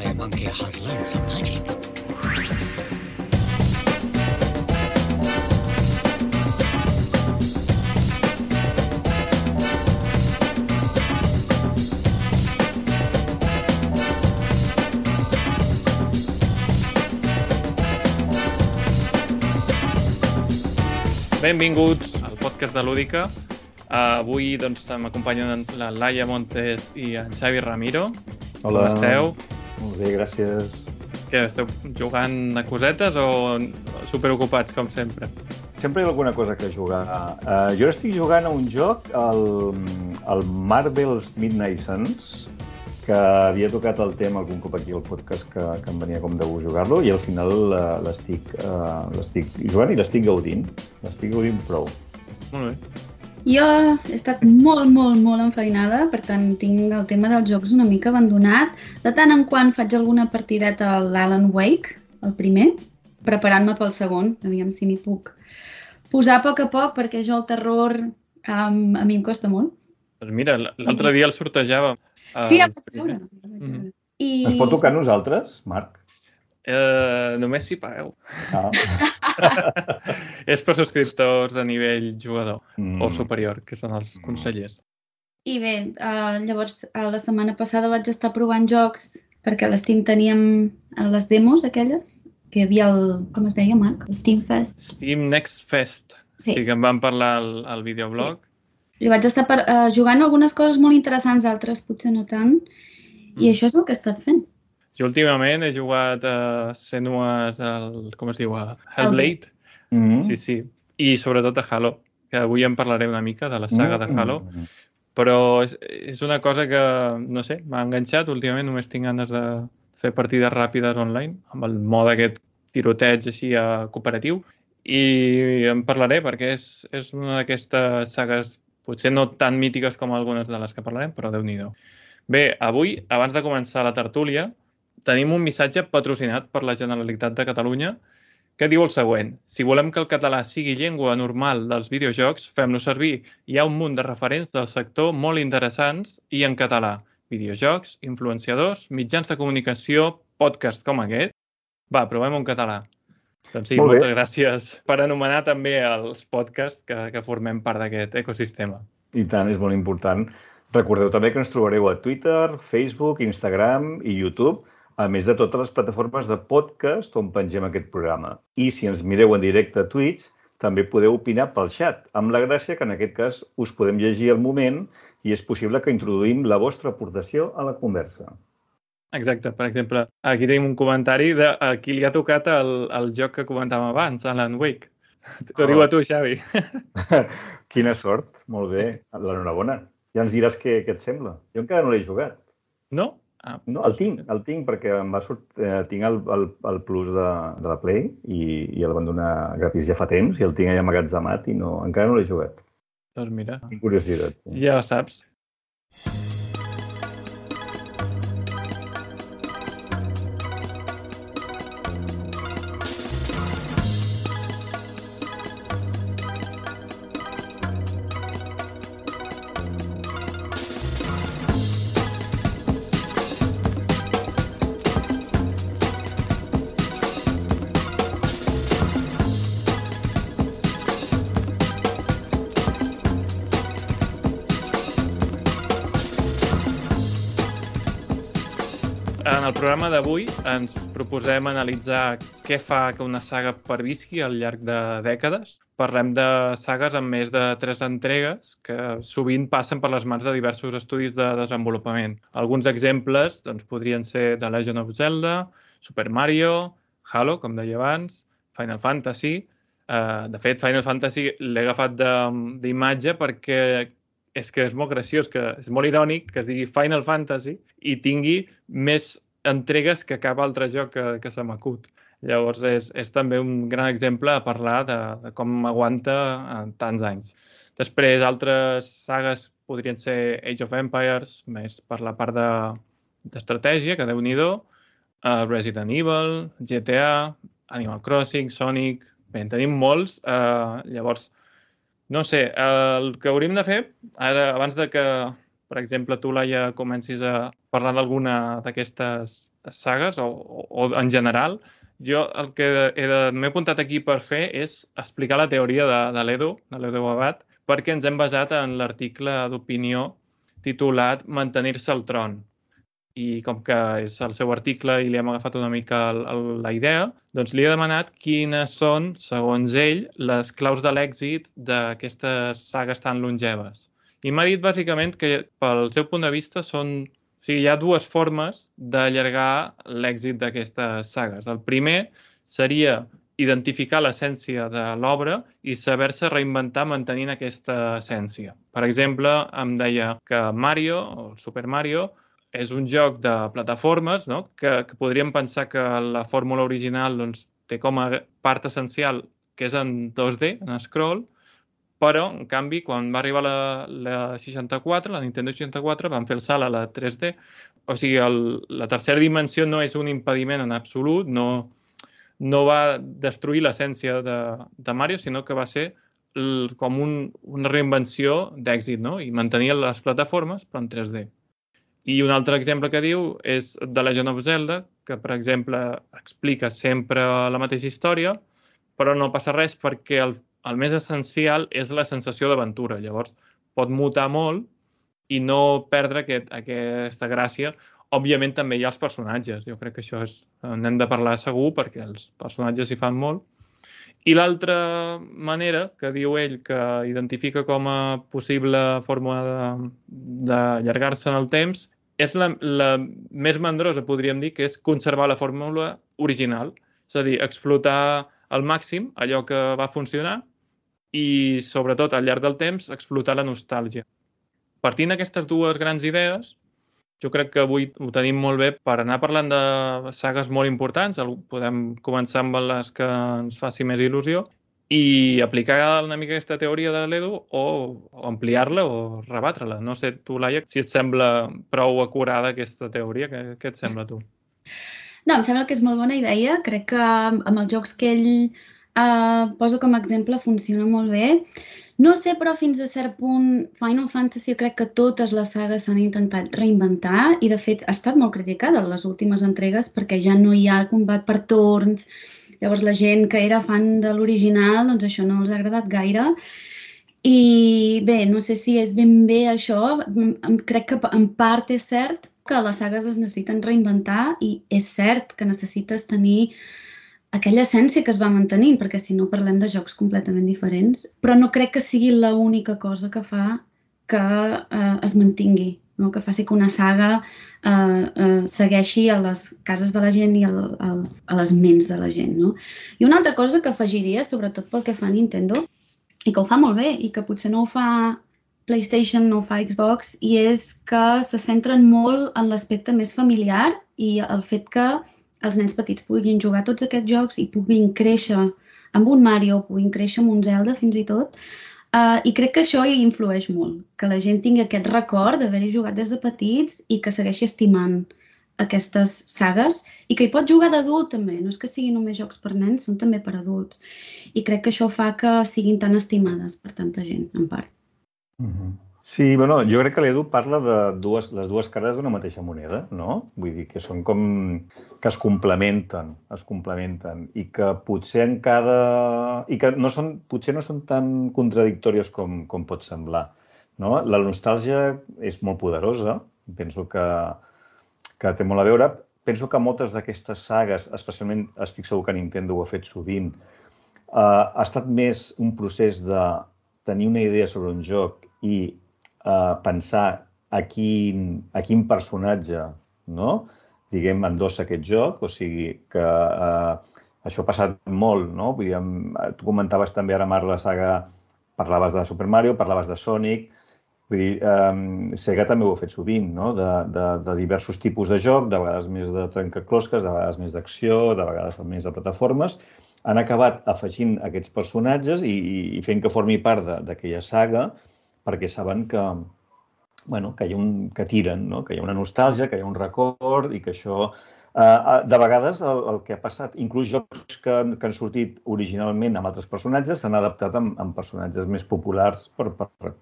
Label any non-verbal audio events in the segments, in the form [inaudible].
a monkey has learned some magic. Benvinguts al podcast de Lúdica. Uh, avui doncs, m'acompanyen la Laia Montes i en Xavi Ramiro. Hola. Com esteu? Molt bé, gràcies. Què, esteu jugant a cosetes o superocupats, com sempre? Sempre hi ha alguna cosa que jugar. Uh, jo estic jugant a un joc, el, el Marvel's Midnight Suns, que havia tocat el tema algun cop aquí al podcast que, que em venia com de gust jugar-lo i al final uh, l'estic uh, l'estic jugant i l'estic gaudint. L'estic gaudint prou. Molt bé. Jo he estat molt, molt, molt enfeinada, per tant tinc el tema dels jocs una mica abandonat. De tant en quant faig alguna partideta a l'Alan Wake, el primer, preparant-me pel segon, aviam si m'hi puc posar a poc a poc, perquè jo el terror um, a mi em costa molt. Doncs mira, l'altre dia el sortejava. Sí, ja el vaig veure. veure. I... Ens pot tocar a nosaltres, Marc? Eh, només si pagueu. Ah. [laughs] És per subscriptors de nivell jugador Mm. o superior, que són els Mm. consellers. I bé, uh, llavors uh, la setmana passada vaig estar provant jocs perquè a l'Steam teníem uh, les demos aquelles, que hi havia el, com es deia, Marc? El Steam Fest. Steam Next Fest. Sí. Sí, que en vam parlar al, al videoblog. I vaig estar per, uh, jugant algunes coses molt interessants, altres potser no tant, i Mm. això és el que he estat fent. Jo últimament he jugat a Senua's, al, com es diu, a Hellblade. Mm. Sí, sí. I sobretot a Halo, que avui en parlaré una mica de la saga de Halo. Mm. Però és, és una cosa que, no sé, m'ha enganxat. Últimament només tinc ganes de fer partides ràpides online, amb el mode aquest tiroteig així a cooperatiu. I en parlaré perquè és, és una d'aquestes sagues potser no tan mítiques com algunes de les que parlarem, però déu nhi Bé, avui, abans de començar la tertúlia, tenim un missatge patrocinat per la Generalitat de Catalunya que diu el següent. Si volem que el català sigui llengua normal dels videojocs, fem-lo servir. Hi ha un munt de referents del sector molt interessants i en català. Videojocs, influenciadors, mitjans de comunicació, podcast com aquest. Va, provem un català. Doncs sí, moltes gràcies per anomenar també els podcasts que, que formem part d'aquest ecosistema. I tant, és molt important. Recordeu també que ens trobareu a Twitter, Facebook, Instagram i YouTube, a més de totes les plataformes de podcast on pengem aquest programa. I si ens mireu en directe a Twitch, també podeu opinar pel xat, amb la gràcia que en aquest cas us podem llegir al moment i és possible que introduïm la vostra aportació a la conversa. Exacte. Per exemple, aquí tenim un comentari de a qui li ha tocat el, el joc que comentàvem abans, Alan Wake. T'ho Oh. diu a tu, Xavi. [laughs] Quina sort, molt bé, l'enhorabona. Ja ens diràs què, què et sembla. Jo encara no l'he jugat. No? Ah, No, el tinc, el tinc perquè em va sort... eh, tinc el, el, el plus de, de la Play i, i el van donar gratis ja fa temps i el tinc allà ammagatzemat i no, encara no l'he jugat. doncs mira, Tinc curiositat. Sí. ja ho saps. El programa d'avui ens proposem analitzar què fa que una saga pervisqui al llarg de dècades. Parlem de sagues amb més de tres entregues que sovint passen per les mans de diversos estudis de desenvolupament. Alguns exemples doncs, podrien ser The Legend of Zelda, Super Mario, Halo, com deia abans, Final Fantasy. Uh, de fet, Final Fantasy l'he agafat d'imatge perquè és que és molt graciós, que és molt irònic que es digui Final Fantasy i tingui més entregues que cap altre joc que, que se m'acut. Llavors és, és també un gran exemple a parlar de, de com aguanta eh, tants anys. Després, altres sagues podrien ser Age of Empires, més per la part de- d'estratègia, que déu nhi uh, Resident Evil, GTA, Animal Crossing, Sonic... Bé, en tenim molts. Uh, llavors, no sé, el que hauríem de fer, ara, abans de que per exemple, tu, Laia, comencis a parlar d'alguna d'aquestes sagues o, o, en general, jo el que m'he apuntat aquí per fer és explicar la teoria de, de l'Edu, de l'Edu Abad, perquè ens hem basat en l'article d'opinió titulat Mantenir-se al tron. I com que és el seu article i li hem agafat una mica el, el, la idea, doncs li he demanat quines són, segons ell, les claus de l'èxit d'aquestes sagues tan longeves. I m'ha dit bàsicament que pel seu punt de vista són o sigui, hi ha dues formes d'allargar l'èxit d'aquestes sagues. El primer seria identificar l'essència de l'obra i saber-se reinventar mantenint aquesta essència. Per exemple, em deia que Mario, o Super Mario, és un joc de plataformes no? que, que podríem pensar que la fórmula original doncs, té com a part essencial que és en 2D, en scroll, però, en canvi, quan va arribar la, la 64, la Nintendo 64, van fer el salt a la 3D. O sigui, el, la tercera dimensió no és un impediment en absolut, no, no va destruir l'essència de, de Mario, sinó que va ser el, com un, una reinvenció d'èxit, no? I mantenia les plataformes, però en 3D. I un altre exemple que diu és de Legend of Zelda, que, per exemple, explica sempre la mateixa història, però no passa res perquè el el més essencial és la sensació d'aventura. Llavors, pot mutar molt i no perdre aquest, aquesta gràcia. Òbviament, també hi ha els personatges. Jo crec que això és, n'hem de parlar segur perquè els personatges hi fan molt. I l'altra manera que diu ell que identifica com a possible forma d'allargar-se en el temps és la, la més mandrosa, podríem dir, que és conservar la fórmula original. És a dir, explotar al màxim allò que va funcionar i, sobretot, al llarg del temps, explotar la nostàlgia. Partint d'aquestes dues grans idees, jo crec que avui ho tenim molt bé per anar parlant de sagues molt importants. Podem començar amb les que ens faci més il·lusió i aplicar una mica aquesta teoria de l'Edu o, ampliar-la o rebatre-la. No sé, tu, Laia, si et sembla prou acurada aquesta teoria, què, què et sembla tu? No, em sembla que és molt bona idea. Crec que amb els jocs que ell Uh, poso com a exemple, funciona molt bé. No sé, però fins a cert punt, Final Fantasy crec que totes les sagues s'han intentat reinventar i, de fet, ha estat molt criticada en les últimes entregues perquè ja no hi ha combat per torns. Llavors, la gent que era fan de l'original, doncs això no els ha agradat gaire. I bé, no sé si és ben bé això. Crec que en part és cert que les sagues es necessiten reinventar i és cert que necessites tenir aquella essència que es va mantenint, perquè si no parlem de jocs completament diferents, però no crec que sigui l'única cosa que fa que eh, es mantingui, no? que faci que una saga eh, eh, segueixi a les cases de la gent i al, al, a les ments de la gent. No? I una altra cosa que afegiria, sobretot pel que fa a Nintendo, i que ho fa molt bé, i que potser no ho fa PlayStation, no ho fa Xbox, i és que se centren molt en l'aspecte més familiar i el fet que els nens petits puguin jugar tots aquests jocs i puguin créixer amb un Mario, puguin créixer amb un Zelda fins i tot. Uh, I crec que això hi influeix molt, que la gent tingui aquest record d'haver-hi jugat des de petits i que segueixi estimant aquestes sagues i que hi pot jugar d'adult també, no és que siguin només jocs per nens, són també per adults. I crec que això fa que siguin tan estimades per tanta gent, en part. Mm -hmm. Sí, bueno, jo crec que l'Edu parla de dues, les dues cares d'una mateixa moneda, no? Vull dir que són com que es complementen, es complementen i que potser en cada... i que no són, potser no són tan contradictòries com, com pot semblar, no? La nostàlgia és molt poderosa, penso que, que té molt a veure. Penso que moltes d'aquestes sagues, especialment estic segur que Nintendo ho ha fet sovint, eh, ha estat més un procés de tenir una idea sobre un joc i eh, pensar a quin, a quin personatge no? diguem, endossa aquest joc, o sigui que eh, això ha passat molt, no? Vull dir, tu comentaves també ara, Marc, la saga, parlaves de Super Mario, parlaves de Sonic, vull dir, eh, Sega també ho ha fet sovint, no? De, de, de diversos tipus de joc, de vegades més de trencaclosques, de vegades més d'acció, de vegades més de plataformes, han acabat afegint aquests personatges i, i fent que formi part d'aquella saga, perquè saben que, bueno, que, hi un, que tiren, no? que hi ha una nostàlgia, que hi ha un record i que això... Uh, de vegades el, el que ha passat, inclús jocs que, que han sortit originalment amb altres personatges, s'han adaptat amb, amb personatges més populars per, per,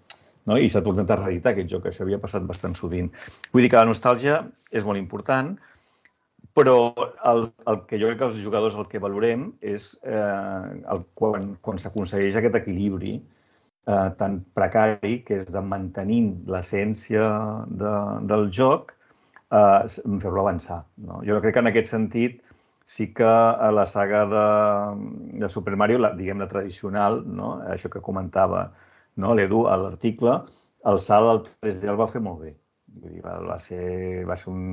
no? i s'ha tornat a reeditar aquest joc, això havia passat bastant sovint. Vull dir que la nostàlgia és molt important, però el, el que jo crec que els jugadors el que valorem és eh, el, quan, quan s'aconsegueix aquest equilibri eh, tan precari que és de mantenint l'essència de, del joc, eh, fer-lo avançar. No? Jo crec que en aquest sentit sí que a la saga de, de Super Mario, la, diguem la tradicional, no? això que comentava no? l'Edu a l'article, el salt al 3D el va fer molt bé. Vull dir, va, ser, va ser un,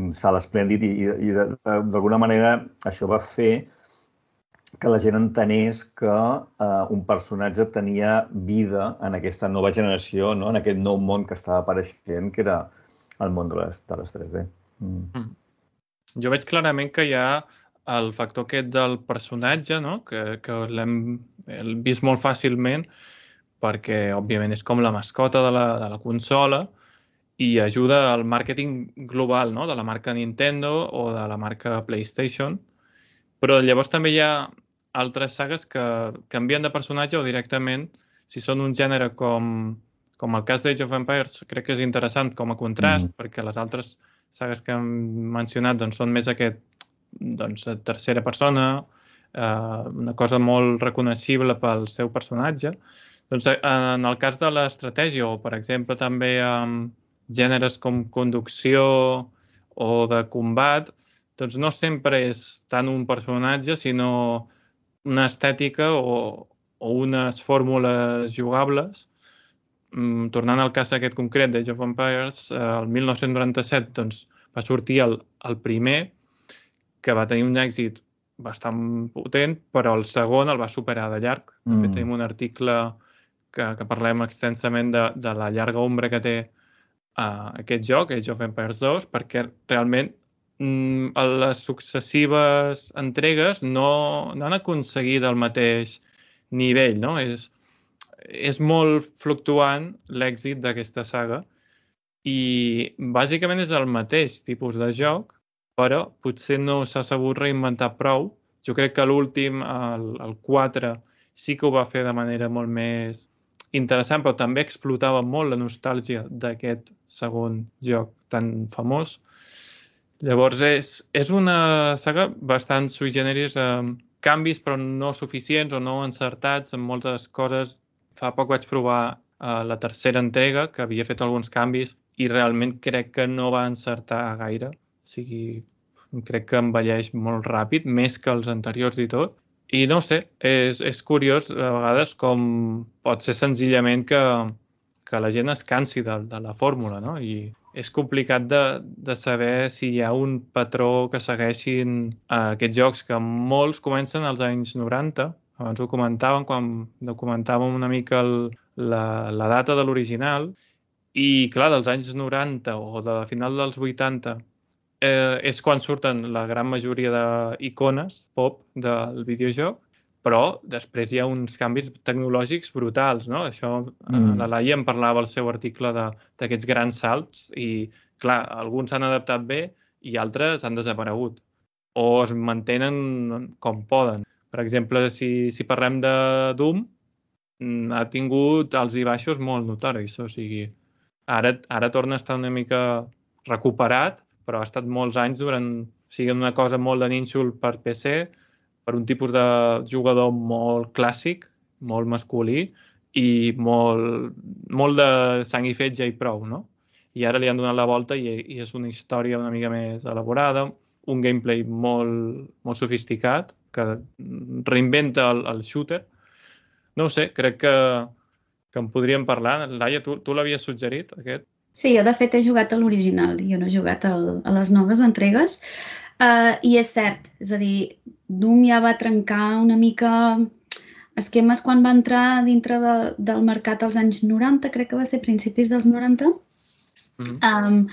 un salt esplèndid i, i d'alguna manera això va fer que la gent entenés que eh, un personatge tenia vida en aquesta nova generació, no? en aquest nou món que estava apareixent, que era el món de les, de les 3D. Mm. Mm. Jo veig clarament que hi ha el factor aquest del personatge, no? que, que l'hem vist molt fàcilment, perquè, òbviament, és com la mascota de la, de la consola i ajuda al màrqueting global no? de la marca Nintendo o de la marca PlayStation. Però llavors també hi ha altres sagues que canvien de personatge o directament, si són un gènere com, com el cas d'Age of Empires, crec que és interessant com a contrast, mm. perquè les altres sagues que hem mencionat doncs, són més aquest doncs, tercera persona, eh, una cosa molt reconeixible pel seu personatge. Doncs eh, en el cas de l'estratègia o, per exemple, també amb gèneres com conducció o de combat, doncs no sempre és tant un personatge, sinó una estètica o, o unes fórmules jugables. Mm, tornant al cas aquest concret d'Age of Empires, eh, el 1997 doncs, va sortir el, el primer, que va tenir un èxit bastant potent, però el segon el va superar de llarg. De fet, mm. tenim un article que, que parlem extensament de, de la llarga ombra que té uh, aquest joc, Age of Empires 2, perquè realment mm, les successives entregues no, no han aconseguit el mateix nivell, no? És, és molt fluctuant l'èxit d'aquesta saga i bàsicament és el mateix tipus de joc, però potser no s'ha sabut reinventar prou. Jo crec que l'últim, el, el 4, sí que ho va fer de manera molt més interessant, però també explotava molt la nostàlgia d'aquest segon joc tan famós. Llavors, és, és una saga bastant sui generis, amb canvis però no suficients o no encertats en moltes coses. Fa poc vaig provar uh, la tercera entrega, que havia fet alguns canvis i realment crec que no va encertar gaire. O sigui, crec que envelleix molt ràpid, més que els anteriors i tot. I no sé, és, és curiós a vegades com pot ser senzillament que, que la gent es cansi de, de la fórmula, no? I és complicat de, de saber si hi ha un patró que segueixin eh, aquests jocs que molts comencen als anys 90, abans ho comentàvem quan documentàvem una mica el, la, la data de l'original, i clar, dels anys 90 o de final dels 80 eh, és quan surten la gran majoria d'icones pop del videojoc, però després hi ha uns canvis tecnològics brutals, no? Això, eh, mm. la Laia en parlava al seu article d'aquests grans salts i, clar, alguns s'han adaptat bé i altres han desaparegut o es mantenen com poden. Per exemple, si, si parlem de Doom, mm, ha tingut alts i baixos molt notoris, o sigui, ara, ara torna a estar una mica recuperat, però ha estat molts anys durant... O sigui, una cosa molt de nínxol per PC, per un tipus de jugador molt clàssic, molt masculí i molt, molt de sang i fetge i prou, no? I ara li han donat la volta i, i és una història una mica més elaborada, un gameplay molt, molt sofisticat que reinventa el, el shooter. No ho sé, crec que, que en podríem parlar. Laia, tu, tu l'havies suggerit, aquest? Sí, jo de fet he jugat a l'original, jo no he jugat a, a les noves entregues. Uh, I és cert, és a dir, Doom ja va trencar una mica esquemes quan va entrar dintre de, del mercat als anys 90, crec que va ser principis dels 90. Mm -hmm. um,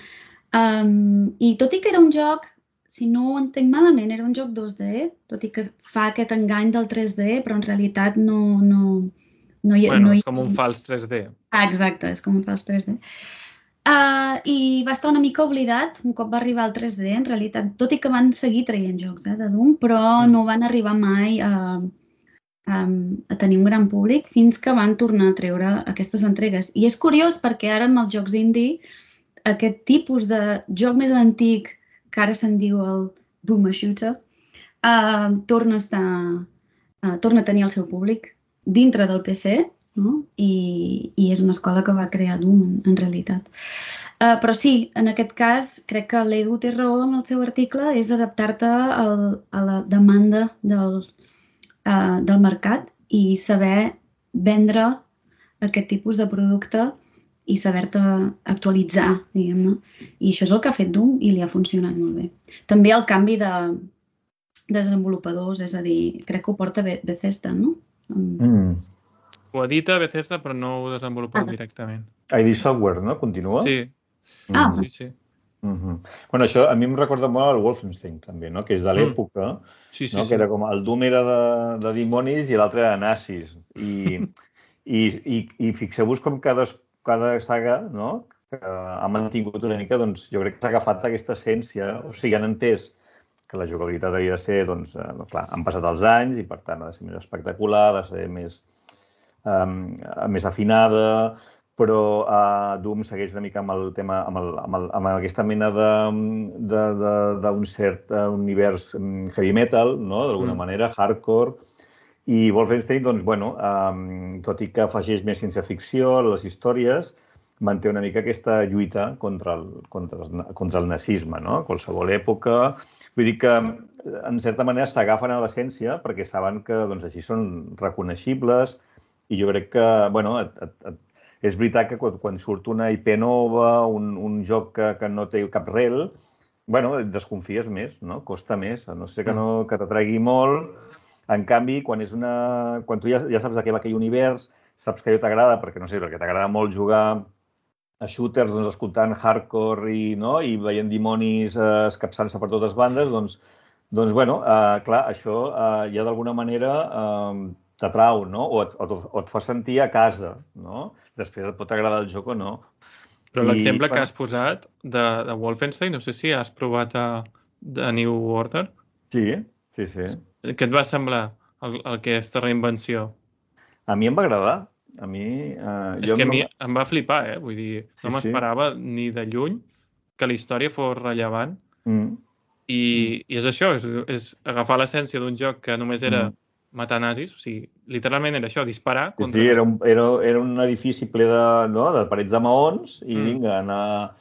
um, I tot i que era un joc, si no ho entenc malament, era un joc 2D, tot i que fa aquest engany del 3D, però en realitat no... no, no hi, bueno, no hi... és com un fals 3D. Ah, exacte, és com un fals 3D. Uh, I va estar una mica oblidat un cop va arribar al 3D, en realitat, tot i que van seguir traient jocs eh, de Doom, però mm. no van arribar mai a, um, a tenir un gran públic fins que van tornar a treure aquestes entregues. I és curiós perquè ara amb els jocs indie aquest tipus de joc més antic, que ara se'n diu el boomer shooter, uh, torna, a estar, uh, torna a tenir el seu públic dintre del PC no? I, i és una escola que va crear en, en realitat. Uh, però sí, en aquest cas, crec que l'Edu té raó en el seu article, és adaptar-te a la demanda del, uh, del mercat i saber vendre aquest tipus de producte i saber-te actualitzar, diguem-ne. I això és el que ha fet Doom i li ha funcionat molt bé. També el canvi de desenvolupadors, és a dir, crec que ho porta Bethesda, no? Mm. Ho edita Bethesda, però no ho desenvolupa Ah, directament. ID Software, no? Continua? Sí, Ah, Mhm. sí, sí. Mhm. Bueno, això a mi em recorda molt al Wolfenstein, també, no? Que és de Mm. l'època, Sí, sí, no? sí. que era com el Doom era de, de dimonis i l'altre era de nazis. I, [laughs] i, i, i fixeu-vos com cada, cada saga no? que ha mantingut una mica, doncs, jo crec que s'ha agafat aquesta essència, o sigui, han entès que la jugabilitat havia de ser, doncs, eh, clar, han passat els anys i, per tant, ha de ser més espectacular, ha de ser més, um, més afinada, però uh, Doom segueix una mica amb el tema, amb, el, amb, el, amb aquesta mena de- de- de- d'un cert uh, univers um, heavy metal, no? d'alguna Mm. manera, hardcore, i Wolfenstein, doncs, bueno, um, tot i que afegeix més ciència-ficció a les històries, manté una mica aquesta lluita contra el, contra el, contra el nazisme, no? Qualsevol època. Vull dir que, en certa manera, s'agafen a l'essència perquè saben que doncs, així són reconeixibles i jo crec que, bueno, et, et, et, és veritat que quan, quan surt una IP nova, un, un joc que, que no té cap rel, bueno, desconfies més, no? Costa més, a no sé que, no, que t'atregui molt. En canvi, quan, és una... quan tu ja, ja saps de què va aquell univers, saps que allò t'agrada, perquè no sé, perquè t'agrada molt jugar a shooters, doncs, escoltant hardcore i, no? i veient dimonis eh, escapçant-se per totes bandes, doncs, doncs bueno, eh, clar, això eh, ja d'alguna manera eh, t'atrau, no? O et, o, o et fa sentir a casa, no? Després et pot agradar el joc o no. Però I, l'exemple que has posat de, de Wolfenstein, no sé si has provat a, de New Order. Sí, sí, sí. Què et va semblar el, el que és reinvenció? A mi em va agradar. A mi... Eh, És que a no- mi em va flipar, eh? Vull dir, Sí, no sí. m'esperava ni de lluny que la història fos rellevant Mm, i, i és això, és, és agafar l'essència d'un joc que només era Mm. Matar nazis, o sigui, literalment era això, disparar contra... sí, era un, era, era un edifici ple de, no, de parets de maons i Mm. vinga, anar,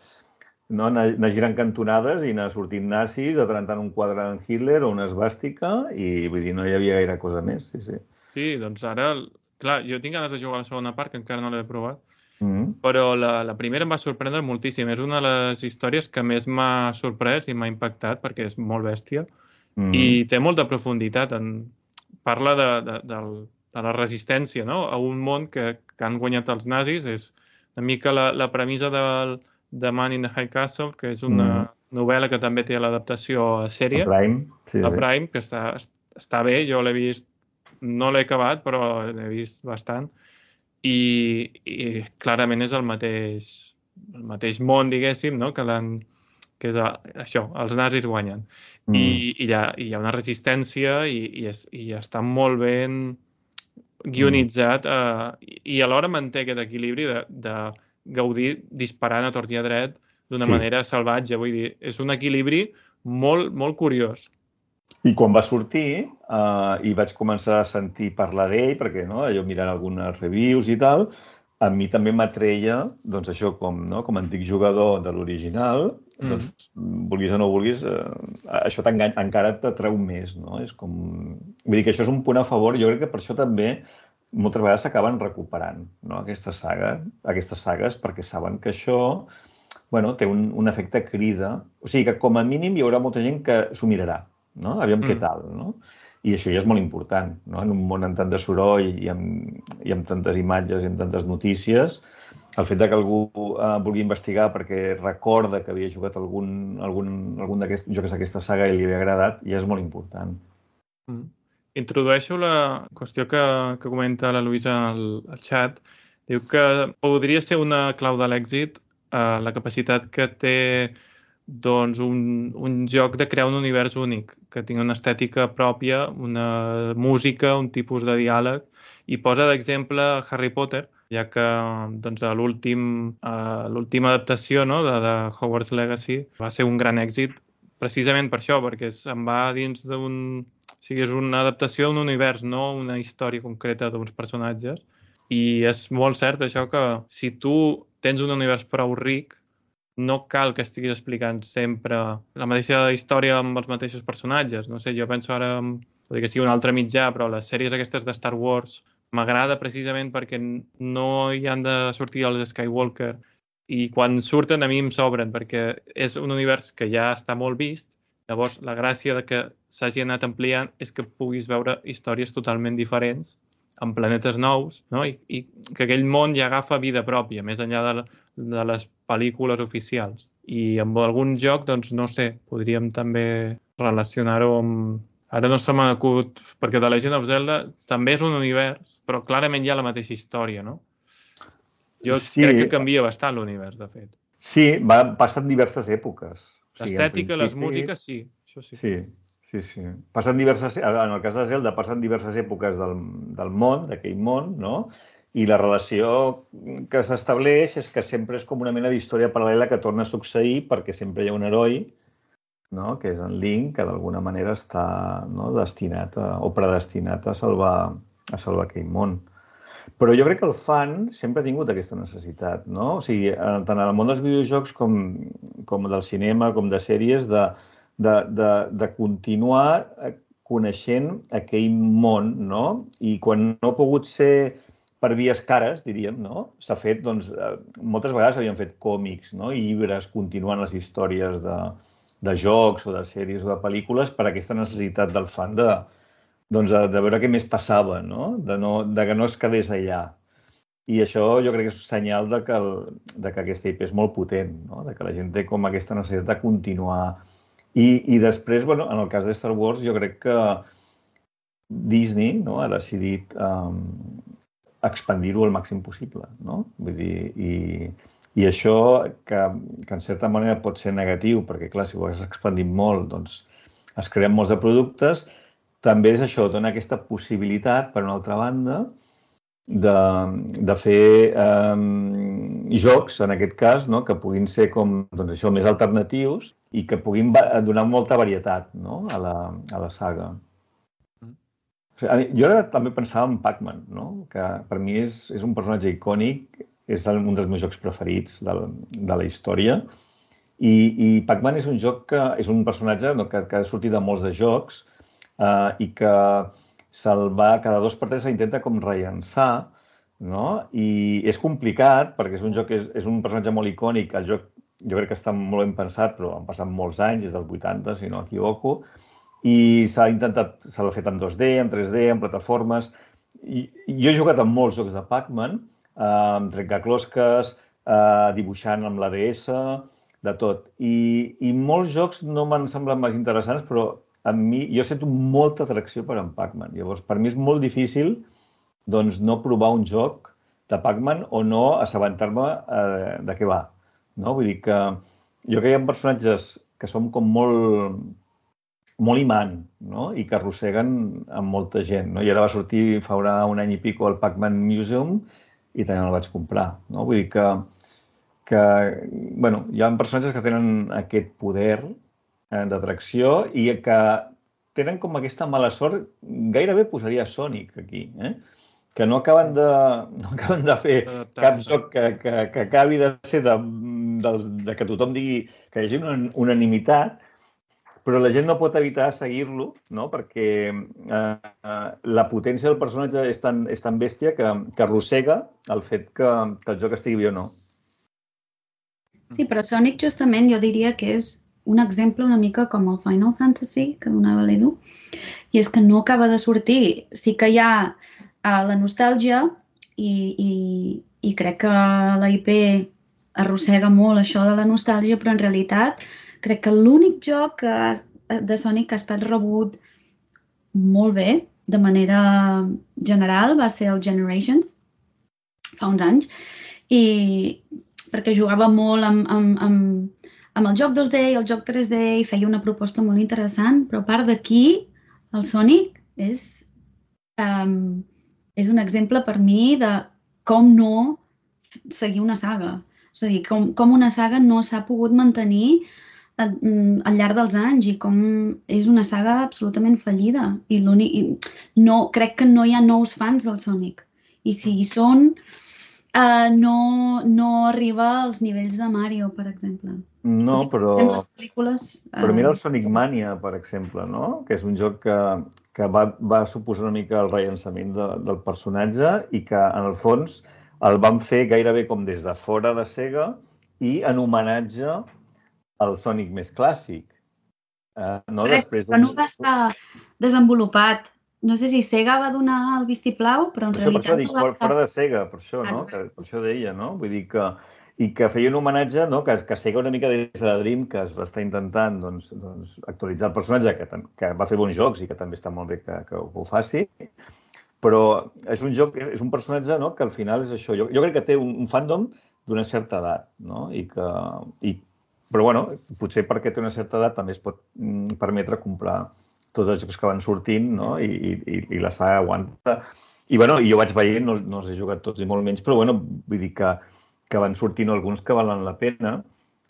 no, anar, anar girant cantonades i anar sortint nazis, atrancant un quadre d'en Hitler o una esbàstica i vull dir, no hi havia gaire cosa més, sí, sí. Sí, doncs ara, clar, jo tinc ganes de jugar a la segona part, que encara no l'he provat, Mm. però la, la primera em va sorprendre moltíssim. És una de les històries que més m'ha sorprès i m'ha impactat perquè és molt bèstia Mm. i té molta profunditat. En... Parla de, de, del, de la resistència no? a un món que, que han guanyat els nazis. És una mica la, la premissa del, de Man in the High Castle, que és una novel·la que també té l'adaptació a sèrie, A Prime, sí, a sí. Prime, que està, està bé, jo l'he vist, no l'he acabat, però l'he vist bastant. I, i clarament és el mateix, el mateix món, diguéssim, no? que, l'han- que és a, això, els nazis guanyen. Mm. I, i, hi ha, hi ha una resistència i, i, és, i està molt ben guionitzat eh, i, i alhora manté aquest equilibri de, de gaudir disparant a tort i a dret d'una Sí. manera salvatge. Vull dir, és un equilibri molt, molt curiós. I quan va sortir uh, i vaig començar a sentir parlar d'ell, perquè no, jo mirant algunes reviews i tal, a mi també m'atreia, doncs això, com, no, com a antic jugador de l'original, Mm. doncs, vulguis o no vulguis, eh, això encara t'atreu més, no? És com... Vull dir que això és un punt a favor, jo crec que per això també moltes vegades s'acaben recuperant no? aquesta saga, aquestes sagues, perquè saben que això bueno, té un, un efecte crida. O sigui que com a mínim hi haurà molta gent que s'ho mirarà, no? Aviam mm. què tal, no? I això ja és molt important, no? En un món amb tant de soroll i amb, i amb tantes imatges i amb tantes notícies, el fet de que algú eh, vulgui investigar perquè recorda que havia jugat algun, algun, algun d'aquests jocs d'aquesta saga i li havia agradat, ja és molt important. Mm. Introdueixo la qüestió que, que comenta la Luisa al, al xat. Diu que podria ser una clau de l'èxit eh, la capacitat que té doncs un, un joc de crear un univers únic, que tingui una estètica pròpia, una música, un tipus de diàleg, i posa d'exemple Harry Potter, ja que doncs, l'últim uh, l'última adaptació no, de, de Hogwarts Legacy va ser un gran èxit precisament per això, perquè se'n va dins d'un... O sigui, és una adaptació d'un univers, no una història concreta d'uns personatges. I és molt cert això que si tu tens un univers prou ric, no cal que estiguis explicant sempre la mateixa història amb els mateixos personatges. No sé, jo penso ara, dir que sigui un altre mitjà, però les sèries aquestes de Star Wars m'agrada precisament perquè no hi han de sortir els Skywalker i quan surten a mi em sobren perquè és un univers que ja està molt vist llavors la gràcia de que s'hagi anat ampliant és que puguis veure històries totalment diferents en planetes nous no? I, i que aquell món ja agafa vida pròpia, més enllà de, de les pel·lícules oficials. I amb algun joc, doncs no sé, podríem també relacionar-ho amb... Ara no se m'ha acut, perquè The Legend of Zelda també és un univers, però clarament hi ha la mateixa història, no? Jo sí. crec que canvia bastant l'univers, de fet. Sí, va, passen diverses èpoques. L'estètica, sí, les músiques, sí. Això sí. Sí, Sí, sí. Passen diverses, en el cas de Zelda, passen diverses èpoques del, del món, d'aquell món, no? I la relació que s'estableix és que sempre és com una mena d'història paral·lela que torna a succeir perquè sempre hi ha un heroi, no? que és en Link, que d'alguna manera està no? destinat a, o predestinat a salvar, a salvar aquell món. Però jo crec que el fan sempre ha tingut aquesta necessitat, no? O sigui, tant en el món dels videojocs com, com del cinema, com de sèries, de, de, de, de continuar eh, coneixent aquell món, no? I quan no ha pogut ser per vies cares, diríem, no? S'ha fet, doncs, eh, moltes vegades s'havien fet còmics, no? I llibres continuant les històries de, de jocs o de sèries o de pel·lícules per aquesta necessitat del fan de, doncs, de, de veure què més passava, no? De, no, de que no es quedés allà. I això jo crec que és un senyal de que, el, de que aquesta IP és molt potent, no? de que la gent té com aquesta necessitat de continuar i, i després, bueno, en el cas de Star Wars, jo crec que Disney no, ha decidit um, expandir-ho al màxim possible. No? Vull dir, i, i això, que, que en certa manera pot ser negatiu, perquè clar, si ho has expandit molt, doncs es creen molts de productes, també és això, dona aquesta possibilitat, per una altra banda, de, de fer um, jocs, en aquest cas, no? que puguin ser com, doncs això, més alternatius i que puguin donar molta varietat no? a, la, a la saga. Mm. Jo ara també pensava en Pac-Man, no? que per mi és, és un personatge icònic, és un dels meus jocs preferits de, de la història, i, i Pac-Man és un joc que és un personatge no, que, que ha sortit de molts de jocs eh, i que se'l va, cada dos per tres s'intenta com rellençar, no? I és complicat perquè és un joc, és, és un personatge molt icònic, el joc jo crec que està molt ben pensat, però han passat molts anys, des dels 80, si no equivoco, i s'ha intentat, se l'ha fet en 2D, en 3D, en plataformes, i, jo he jugat amb molts jocs de Pac-Man, amb trencaclosques, eh, dibuixant amb la DS, de tot. I, I molts jocs no m'han semblat més interessants, però a mi, jo sento molta atracció per en Pac-Man. Llavors, per mi és molt difícil doncs, no provar un joc de Pac-Man o no assabentar-me eh, de què va. No? Vull dir que jo crec que hi ha personatges que som com molt, molt imant no? i que arrosseguen amb molta gent. No? I ara va sortir fa un any i pico el Pac-Man Museum i també el vaig comprar. No? Vull dir que, que bueno, hi ha personatges que tenen aquest poder Eh, d'atracció i que tenen com aquesta mala sort, gairebé posaria Sonic aquí, eh? que no acaben de, no acaben de fer cap joc que, que, que acabi de ser de, de, de que tothom digui que hi hagi una unanimitat, però la gent no pot evitar seguir-lo, no? perquè eh, eh, la potència del personatge és tan, és tan bèstia que, que arrossega el fet que, que el joc estigui bé o no. Sí, però Sonic justament jo diria que és un exemple una mica com el Final Fantasy que donava l'Edu, i és que no acaba de sortir. Sí que hi ha uh, la nostàlgia i, i, i crec que la IP arrossega molt això de la nostàlgia, però en realitat crec que l'únic joc que ha, de Sonic que ha estat rebut molt bé, de manera general, va ser el Generations, fa uns anys, i perquè jugava molt amb, amb, amb, amb el joc 2D i el joc 3D i feia una proposta molt interessant, però a part d'aquí, el Sonic és, um, és un exemple per mi de com no seguir una saga. És a dir, com, com una saga no s'ha pogut mantenir al, al llarg dels anys i com és una saga absolutament fallida. I l'únic... No, crec que no hi ha nous fans del Sonic. I si hi són, uh, no, no arriba als nivells de Mario, per exemple. No, però... Les pel·lícules... Però mira el eh, Sonic Mania, per exemple, no? que és un joc que, que va, va suposar una mica el rellançament de, del personatge i que, en el fons, el van fer gairebé com des de fora de Sega i en homenatge al Sonic més clàssic. Eh, no? Correcte, Després però no va estar desenvolupat. No sé si Sega va donar el vistiplau, però en Per això, per això realitat dic, no va fora, estar... fora de Sega, per això, no? Que, Exacte. per això deia, no? Vull dir que, i que feia un homenatge, no? Que, que Sega una mica des de la Dream, que es va estar intentant doncs, doncs, actualitzar el personatge, que, que va fer bons jocs i que també està molt bé que, que ho faci, però és un joc, és un personatge no? que al final és això. Jo, jo crec que té un, un fandom d'una certa edat, no? I que, i, però, bueno, potser perquè té una certa edat també es pot mm, permetre comprar tots els jocs que van sortint, no? I, i, i la saga aguanta. I, bueno, jo vaig veient, no, no els he jugat tots i molt menys, però, bueno, vull dir que, que van sortint alguns que valen la pena.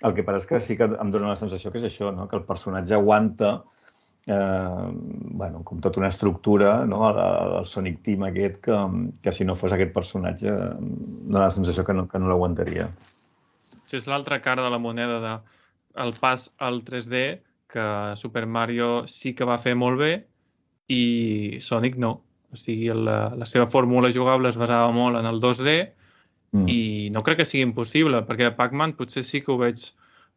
El que passa és que sí que em dóna la sensació que és això, no? que el personatge aguanta eh, bueno, com tota una estructura, no? el, el Sonic Team aquest, que, que si no fos aquest personatge em dóna la sensació que no, que no l'aguantaria. Si és l'altra cara de la moneda de el pas al 3D, que Super Mario sí que va fer molt bé i Sonic no. O sigui, la, la seva fórmula jugable es basava molt en el 2D Mm. i no crec que sigui impossible, perquè Pac-Man potser sí que ho veig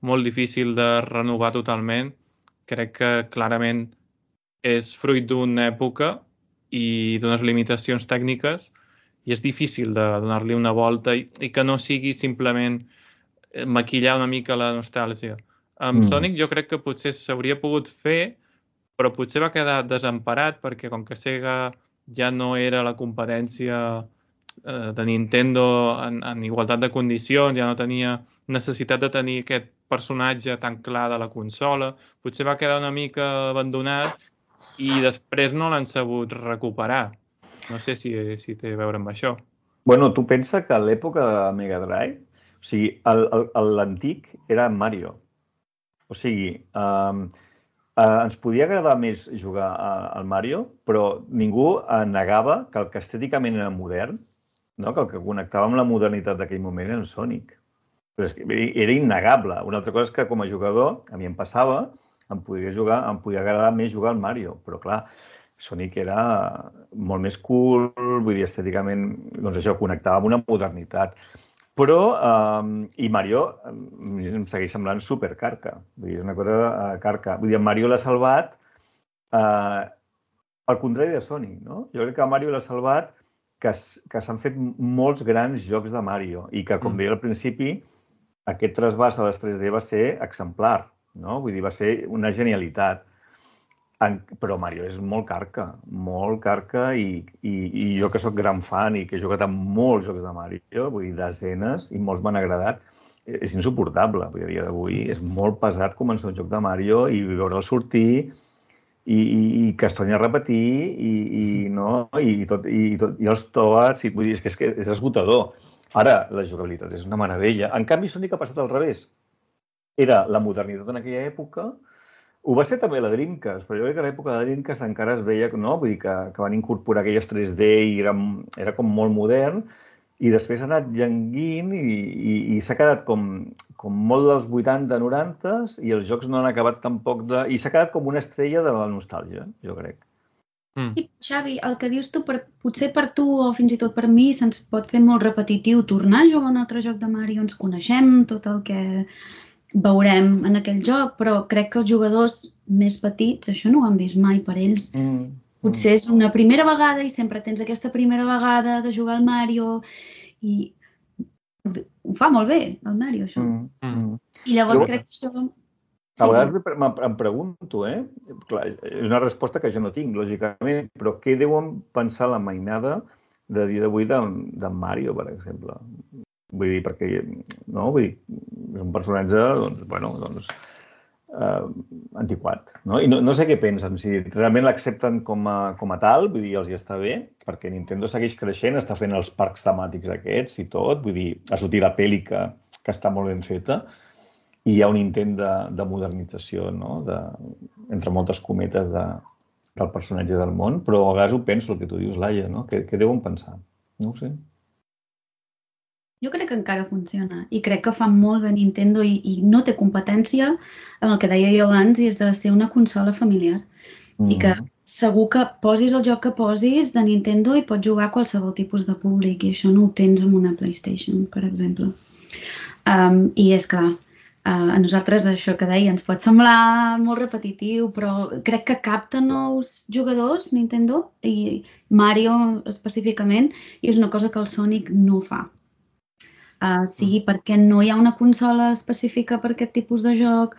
molt difícil de renovar totalment. Crec que clarament és fruit d'una època i d'unes limitacions tècniques i és difícil de donar-li una volta i, i que no sigui simplement maquillar una mica la nostàlgia. Amb Mm. mm. Sonic jo crec que potser s'hauria pogut fer, però potser va quedar desemparat perquè com que Sega ja no era la competència eh, de Nintendo en, en igualtat de condicions, ja no tenia necessitat de tenir aquest personatge tan clar de la consola, potser va quedar una mica abandonat i després no l'han sabut recuperar. No sé si, si té a veure amb això. Bueno, tu pensa que a l'època de Mega Drive, o sigui, el- el- el- l'antic era Mario. O sigui, um, uh, ens podia agradar més jugar al Mario, però ningú eh, negava que el que estèticament era modern, no? que el que connectava amb la modernitat d'aquell moment era en Sonic. Però és que era innegable. Una altra cosa és que com a jugador, a mi em passava, em podria jugar, em podia agradar més jugar al Mario, però clar, Sonic era molt més cool, vull dir, estèticament, doncs això, connectava amb una modernitat. Però, eh, i Mario em segueix semblant supercarca. Vull dir, és una cosa eh, carca. Vull dir, en Mario l'ha salvat eh, al contrari de Sonic, no? Jo crec que Mario l'ha salvat que, que s'han fet molts grans jocs de Mario i que, com Mm. deia al principi, aquest trasbàs a les 3D va ser exemplar, no? Vull dir, va ser una genialitat. En, però Mario és molt carca, molt carca i, i, i jo que sóc gran fan i que he jugat a molts jocs de Mario, vull dir, desenes, i molts m'han agradat, és insuportable. Vull dir, a dia d'avui és molt pesat començar un joc de Mario i veure'l sortir i, i, i que es torni a repetir i, i, no, i, tot, i, tot, i els toats, i, vull dir, és que és, que és esgotador. Ara, la jugabilitat és una meravella. En canvi, Sonic ha passat al revés. Era la modernitat en aquella època, ho va ser també la Dreamcast, però jo crec que a l'època de la Dreamcast encara es veia, no? Vull dir que, que van incorporar aquelles 3D i era, era com molt modern, i després ha anat llenguint i, i, i s'ha quedat com, com molt dels 80-90 i els jocs no han acabat tampoc de... I s'ha quedat com una estrella de la nostàlgia, jo crec. Mm. Xavi, el que dius tu, per, potser per tu o fins i tot per mi, se'ns pot fer molt repetitiu tornar a jugar a un altre joc de Mario, ens coneixem tot el que veurem en aquell joc, però crec que els jugadors més petits això no ho han vist mai per ells. Mm. Potser és una primera vegada i sempre tens aquesta primera vegada de jugar al Mario i ho, fa molt bé, el Mario, això. Mm. Mm. I llavors Però- crec que això... A vegades em pre- em em pregunto, eh? Clar, és una resposta que jo no tinc, lògicament, però què deuen pensar la mainada de dia d'avui de, de Mario, per exemple? Vull dir, perquè, no? Vull dir, és un personatge, doncs, bueno, doncs, eh, antiquat. No? I no, no sé què pensen, si realment l'accepten com, a, com a tal, vull dir, els hi està bé, perquè Nintendo segueix creixent, està fent els parcs temàtics aquests i tot, vull dir, ha sortit la pel·li que, que està molt ben feta, i hi ha un intent de, de modernització, no? de, entre moltes cometes, de, del personatge del món, però a vegades ho penso, el que tu dius, Laia, no? Què, què deuen pensar? No ho sé. Jo crec que encara funciona i crec que fa molt bé Nintendo i, i no té competència amb el que deia jo abans i és de ser una consola familiar. Mm. I que segur que posis el joc que posis de Nintendo i pots jugar a qualsevol tipus de públic i això no ho tens amb una PlayStation, per exemple. Um, I és clar, uh, a nosaltres això que deia ens pot semblar molt repetitiu, però crec que capta nous jugadors Nintendo i Mario específicament i és una cosa que el Sonic no fa uh, sigui perquè no hi ha una consola específica per aquest tipus de joc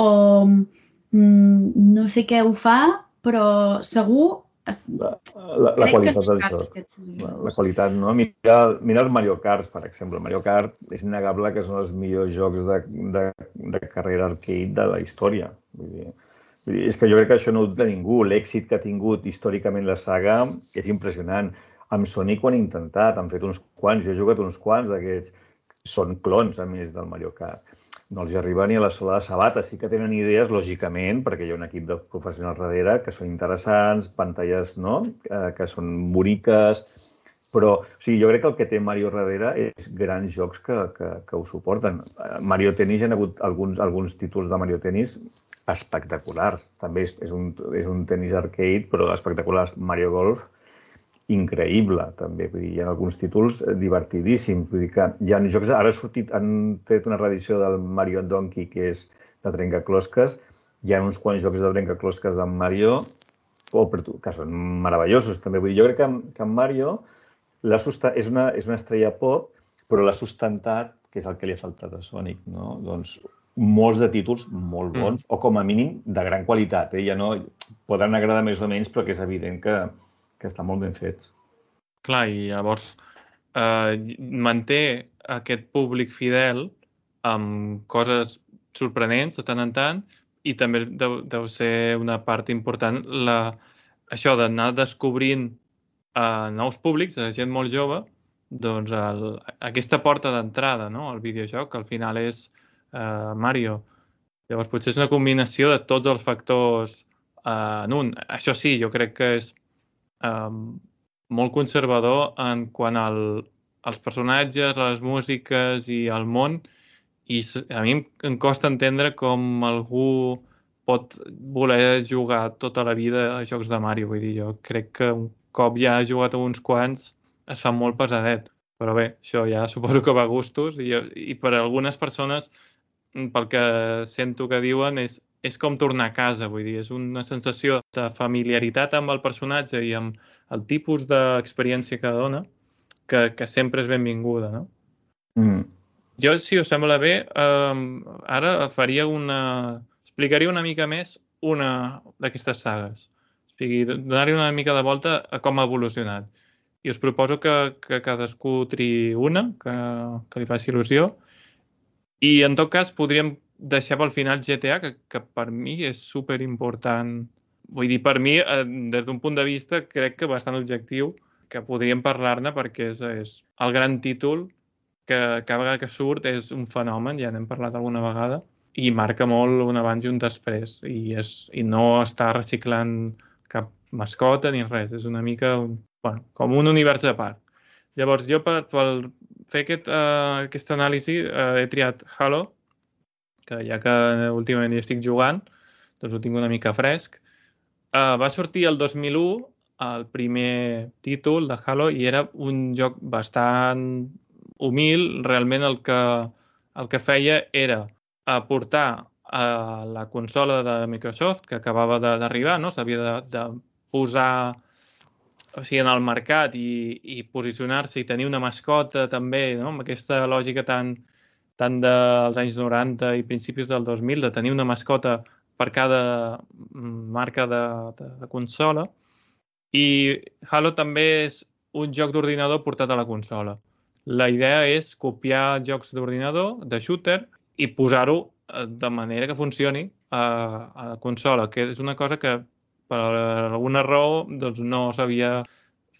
o mm, no sé què ho fa, però segur la, la, la qualitat del joc. La, la qualitat, no? Mira, mira el Mario Kart, per exemple. Mario Kart és innegable que és un dels millors jocs de, de, de carrera arcade de la història. Vull dir, vull dir, és que jo crec que això no ho de ningú. L'èxit que ha tingut històricament la saga és impressionant. Amb Sonic han intentat, han fet uns quants, jo he jugat uns quants d'aquests. Són clons, a més, del Mario Kart. No els arriba ni a la sola de sabata. Sí que tenen idees, lògicament, perquè hi ha un equip de professionals darrere que són interessants, pantalles no? eh, que són boniques, però o sigui, jo crec que el que té Mario darrere és grans jocs que, que, que ho suporten. Mario Tennis, hi ha hagut alguns, alguns títols de Mario Tennis espectaculars. També és, és, un, és un tenis arcade, però espectaculars. Mario Golf, increïble, també. Vull dir, hi ha alguns títols divertidíssims. Vull dir que hi ha jocs... Ara ha sortit, han tret una reedició del Mario Donkey, que és de trencaclosques. Hi ha uns quants jocs de trencaclosques d'en Mario oh, que són meravellosos, també. Vull dir, jo crec que, que en Mario és, una, és una estrella pop, però l'ha sustentat, que és el que li ha faltat a Sonic, no? Doncs molts de títols molt bons, mm. o com a mínim de gran qualitat. Eh? Ja no, poden agradar més o menys, però que és evident que, que estan molt ben fets. Clar, i llavors eh, manté aquest públic fidel amb coses sorprenents de tant en tant i també deu, deu ser una part important la, això d'anar descobrint eh, nous públics, a gent molt jove, doncs el, aquesta porta d'entrada no? al videojoc, que al final és eh, Mario. Llavors potser és una combinació de tots els factors eh, en un. Això sí, jo crec que és um, molt conservador en quant al, als personatges, les músiques i el món i a mi em costa entendre com algú pot voler jugar tota la vida a jocs de Mario. Vull dir, jo crec que un cop ja ha jugat a uns quants es fa molt pesadet. Però bé, això ja [laughs] suposo que va a gustos i, i per a algunes persones, pel que sento que diuen, és és com tornar a casa, vull dir, és una sensació de familiaritat amb el personatge i amb el tipus d'experiència que dona que, que sempre és benvinguda, no? Mm. Jo, si us sembla bé, eh, ara faria una... explicaria una mica més una d'aquestes sagues. O sigui, donar-hi una mica de volta a com ha evolucionat. I us proposo que, que cadascú tri una, que, que li faci il·lusió. I, en tot cas, podríem deixar pel final GTA, que, que per mi és super important. Vull dir, per mi, eh, des d'un punt de vista, crec que bastant objectiu, que podríem parlar-ne perquè és, és el gran títol que cada vegada que surt és un fenomen, ja n'hem parlat alguna vegada, i marca molt un abans i un després, i, és, i no està reciclant cap mascota ni res, és una mica un, bueno, com un univers a part. Llavors, jo per, per fer aquest, uh, aquesta anàlisi uh, he triat Halo, que ja que últimament hi estic jugant, doncs ho tinc una mica fresc. Uh, va sortir el 2001 el primer títol de Halo i era un joc bastant humil. Realment el que, el que feia era aportar a la consola de Microsoft que acabava d'arribar, no? s'havia de, de posar o sigui, en el mercat i, i posicionar-se i tenir una mascota també, no? amb aquesta lògica tan, tant dels anys 90 i principis del 2000, de tenir una mascota per cada mm, marca de, de, de consola. I Halo també és un joc d'ordinador portat a la consola. La idea és copiar jocs d'ordinador, de shooter, i posar-ho eh, de manera que funcioni a, a consola, que és una cosa que per alguna raó doncs, no s'havia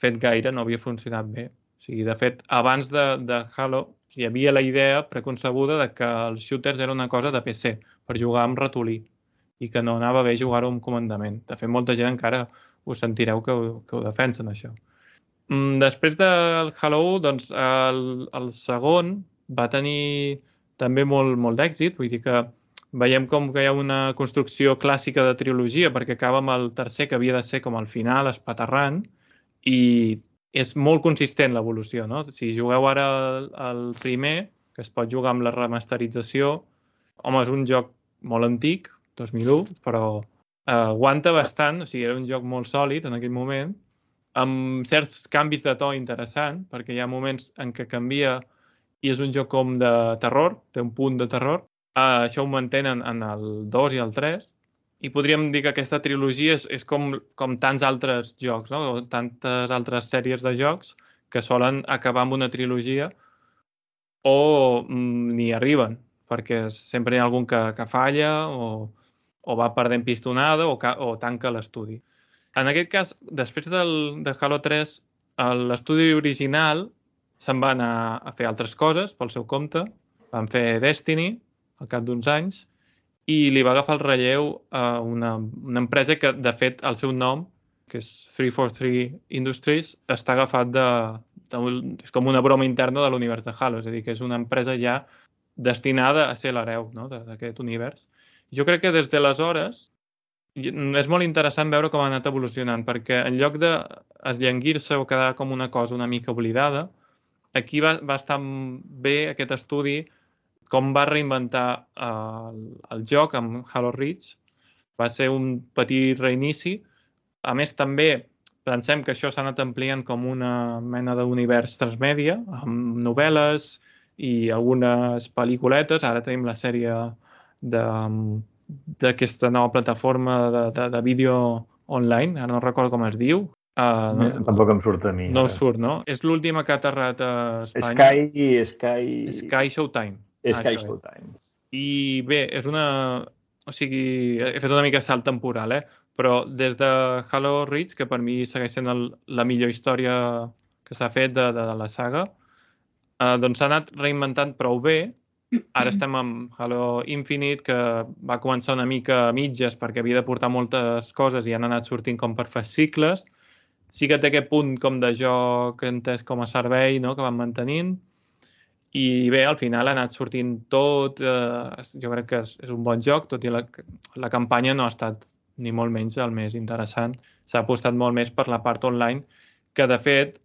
fet gaire, no havia funcionat bé. O sigui, de fet, abans de, de Halo hi havia la idea preconcebuda de que els shooters era una cosa de PC, per jugar amb ratolí, i que no anava bé jugar-ho amb comandament. De fet, molta gent encara us sentireu que ho, que ho defensen, això. Mm, després del 1, doncs, el, el segon va tenir també molt, molt d'èxit, vull dir que veiem com que hi ha una construcció clàssica de trilogia, perquè acaba amb el tercer, que havia de ser com el final, espaterrant, i és molt consistent l'evolució, no? Si jugueu ara el primer, que es pot jugar amb la remasterització, home, és un joc molt antic, 2001, però eh, aguanta bastant, o sigui, era un joc molt sòlid en aquell moment, amb certs canvis de to interessant, perquè hi ha moments en què canvia i és un joc com de terror, té un punt de terror. Uh, això ho mantenen en el 2 i el 3. I podríem dir que aquesta trilogia és, és com, com tants altres jocs, no? o tantes altres sèries de jocs que solen acabar amb una trilogia o mm, ni arriben, perquè sempre hi ha algun que, que falla o, o va perdent pistonada o, o tanca l'estudi. En aquest cas, després del, de Halo 3, l'estudi original se'n va anar a fer altres coses pel seu compte. Van fer Destiny al cap d'uns anys i li va agafar el relleu a una, una empresa que, de fet, el seu nom, que és 343 Industries, està agafat de, de... És com una broma interna de l'univers de Halo, és a dir, que és una empresa ja destinada a ser l'hereu no? d'aquest univers. Jo crec que des d'aleshores és molt interessant veure com ha anat evolucionant, perquè en lloc de esllenguir-se o quedar com una cosa una mica oblidada, aquí va, va estar bé aquest estudi com va reinventar eh, el, el joc amb Halo Reach. Va ser un petit reinici. A més, també pensem que això s'ha anat ampliant com una mena d'univers transmèdia, amb novel·les i algunes pel·lículetes. Ara tenim la sèrie d'aquesta nova plataforma de, de, de vídeo online, ara no recordo com es diu, Uh, no, tampoc em surt a mi. No surt, no? És l'última que ha aterrat a Espanya. Sky... Sky... Sky Showtime. Sky ah, Showtime. I bé, és una... O sigui, he fet una mica salt temporal, eh? Però des de Halo Reach, que per mi segueix sent el, la millor història que s'ha fet de, de, de la saga, eh, doncs s'ha anat reinventant prou bé. Ara estem amb Halo Infinite, que va començar una mica a mitges perquè havia de portar moltes coses i han anat sortint com per fascicles. cicles sí que té aquest punt com de joc entès com a servei no? que van mantenint i bé, al final ha anat sortint tot, eh, jo crec que és, és un bon joc, tot i la, la campanya no ha estat ni molt menys el més interessant. S'ha apostat molt més per la part online, que de fet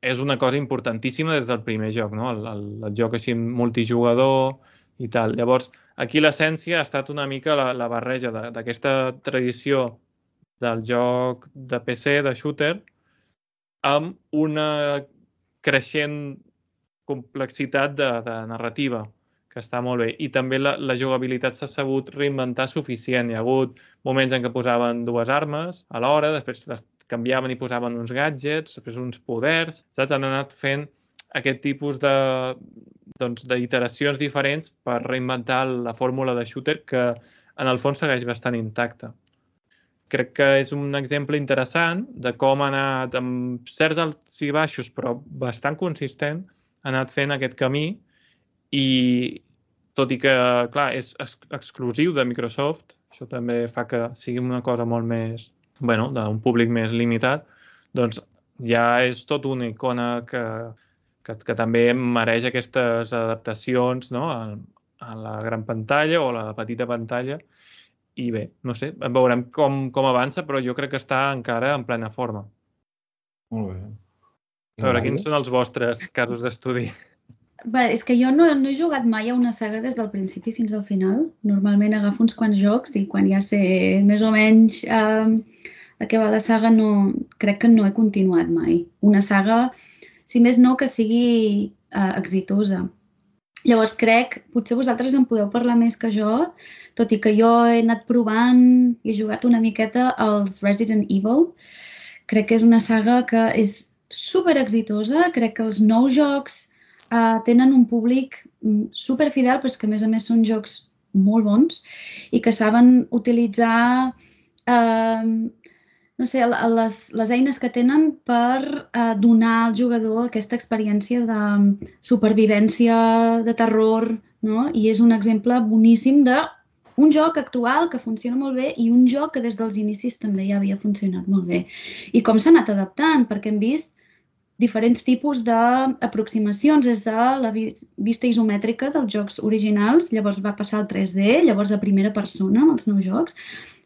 és una cosa importantíssima des del primer joc, no? el, el, el joc així multijugador i tal. Llavors, aquí l'essència ha estat una mica la, la barreja d'aquesta tradició del joc de PC, de shooter, amb una creixent complexitat de, de narrativa, que està molt bé. I també la, la jugabilitat s'ha sabut reinventar suficient. Hi ha hagut moments en què posaven dues armes a l'hora, després les canviaven i posaven uns gadgets, després uns poders, saps? Han anat fent aquest tipus de doncs, d'iteracions diferents per reinventar la fórmula de shooter que en el fons segueix bastant intacta crec que és un exemple interessant de com ha anat amb certs alts i baixos, però bastant consistent, anat fent aquest camí i tot i que, clar, és ex exclusiu de Microsoft, això també fa que sigui una cosa molt més, bueno, d'un públic més limitat, doncs ja és tot una icona que, que, que també mereix aquestes adaptacions no? a, a la gran pantalla o a la petita pantalla i bé, no sé, veurem com, com avança, però jo crec que està encara en plena forma. Molt bé. A veure, quins són els vostres casos d'estudi? Bé, és que jo no, no he jugat mai a una saga des del principi fins al final. Normalment agafo uns quants jocs i quan ja sé més o menys eh, a què va la saga, no, crec que no he continuat mai. Una saga, si més no, que sigui eh, exitosa. Llavors crec, potser vosaltres en podeu parlar més que jo, tot i que jo he anat provant i he jugat una miqueta als Resident Evil. Crec que és una saga que és super exitosa, crec que els nous jocs uh, tenen un públic mm, super fidel, però que a més a més són jocs molt bons i que saben utilitzar uh, no sé, les, les eines que tenen per uh, donar al jugador aquesta experiència de supervivència, de terror, no? I és un exemple boníssim de un joc actual que funciona molt bé i un joc que des dels inicis també ja havia funcionat molt bé. I com s'ha anat adaptant, perquè hem vist diferents tipus d'aproximacions des de la vista isomètrica dels jocs originals, llavors va passar al 3D, llavors a primera persona amb els nous jocs.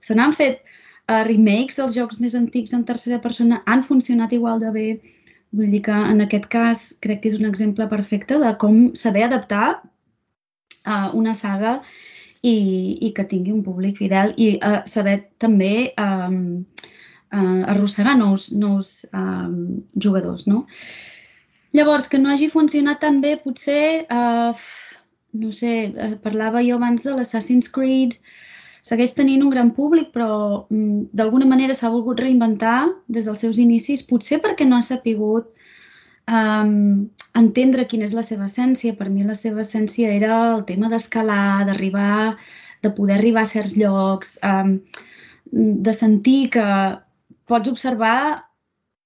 Se n'han fet uh, remakes dels jocs més antics en tercera persona, han funcionat igual de bé. Vull dir que en aquest cas crec que és un exemple perfecte de com saber adaptar uh, una saga i, i que tingui un públic fidel i uh, saber també uh, arrossegar nous, nous um, jugadors, no? Llavors, que no hagi funcionat tan bé, potser, uh, no sé, parlava jo abans de l'Assassin's Creed, segueix tenint un gran públic, però um, d'alguna manera s'ha volgut reinventar des dels seus inicis, potser perquè no ha sapigut um, entendre quina és la seva essència. Per mi la seva essència era el tema d'escalar, d'arribar, de poder arribar a certs llocs, um, de sentir que pots observar,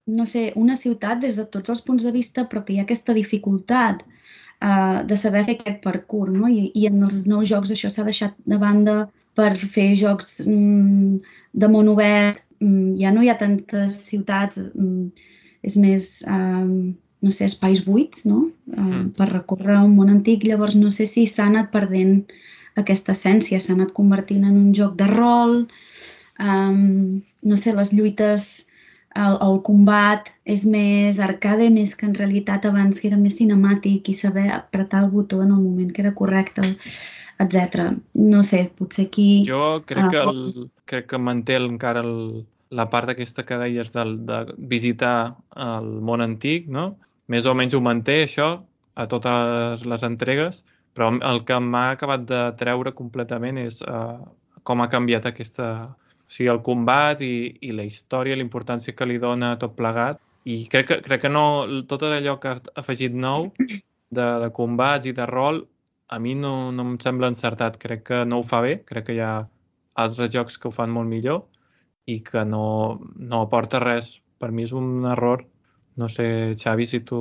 no sé, una ciutat des de tots els punts de vista, però que hi ha aquesta dificultat uh, de saber fer aquest parcours, no? I, i en els nous jocs això s'ha deixat de banda per fer jocs mm, de món obert. Mm, ja no hi ha tantes ciutats, mm, és més... Um, no sé, espais buits, no? Uh, per recórrer un món antic. Llavors, no sé si s'ha anat perdent aquesta essència, s'ha anat convertint en un joc de rol, um, no sé, les lluites, el, el combat és més arcade, més que en realitat abans que era més cinemàtic i saber apretar el botó en el moment que era correcte, etc. No sé, potser aquí... Jo crec, uh, que, el, crec que manté encara el, la part aquesta que deies de, de visitar el món antic, no? més o menys ho manté, això, a totes les entregues, però el que m'ha acabat de treure completament és uh, com ha canviat aquesta... Sigui, el combat i, i la història, la importància que li dona tot plegat. I crec que, crec que no, tot allò que ha afegit nou de, de combats i de rol, a mi no, no em sembla encertat. Crec que no ho fa bé, crec que hi ha altres jocs que ho fan molt millor i que no, no aporta res. Per mi és un error no sé, Xavi, si tu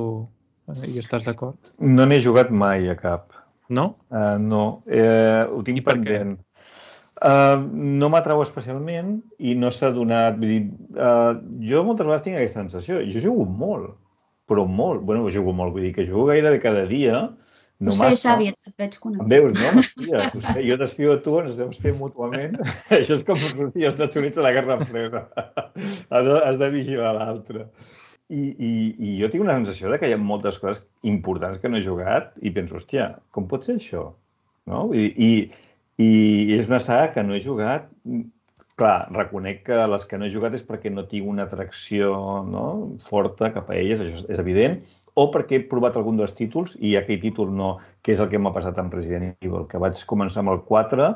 eh, hi estàs d'acord. No n'he jugat mai a cap. No? Uh, no, uh, ho tinc I pendent. Uh, no m'atrau especialment i no s'ha donat... Vull dir, uh, jo moltes vegades tinc aquesta sensació. Jo jugo molt, però molt. bueno, jugo molt, vull dir que jugo gairebé cada dia. No ho sé, Xavi, et veig conegut. Veus, no? [laughs] M'espies. Jo t'espio a tu, ens devem fer mútuament. [laughs] Això és com sortir als Estats Units a la Guerra Freda. [laughs] Has de vigilar l'altre. I, i, I jo tinc una sensació de que hi ha moltes coses importants que no he jugat i penso, hòstia, com pot ser això? No? I, i, i és una saga que no he jugat. Clar, reconec que les que no he jugat és perquè no tinc una atracció no? forta cap a elles, això és evident, o perquè he provat algun dels títols i aquell títol no, que és el que m'ha passat amb Resident Evil, que vaig començar amb el 4,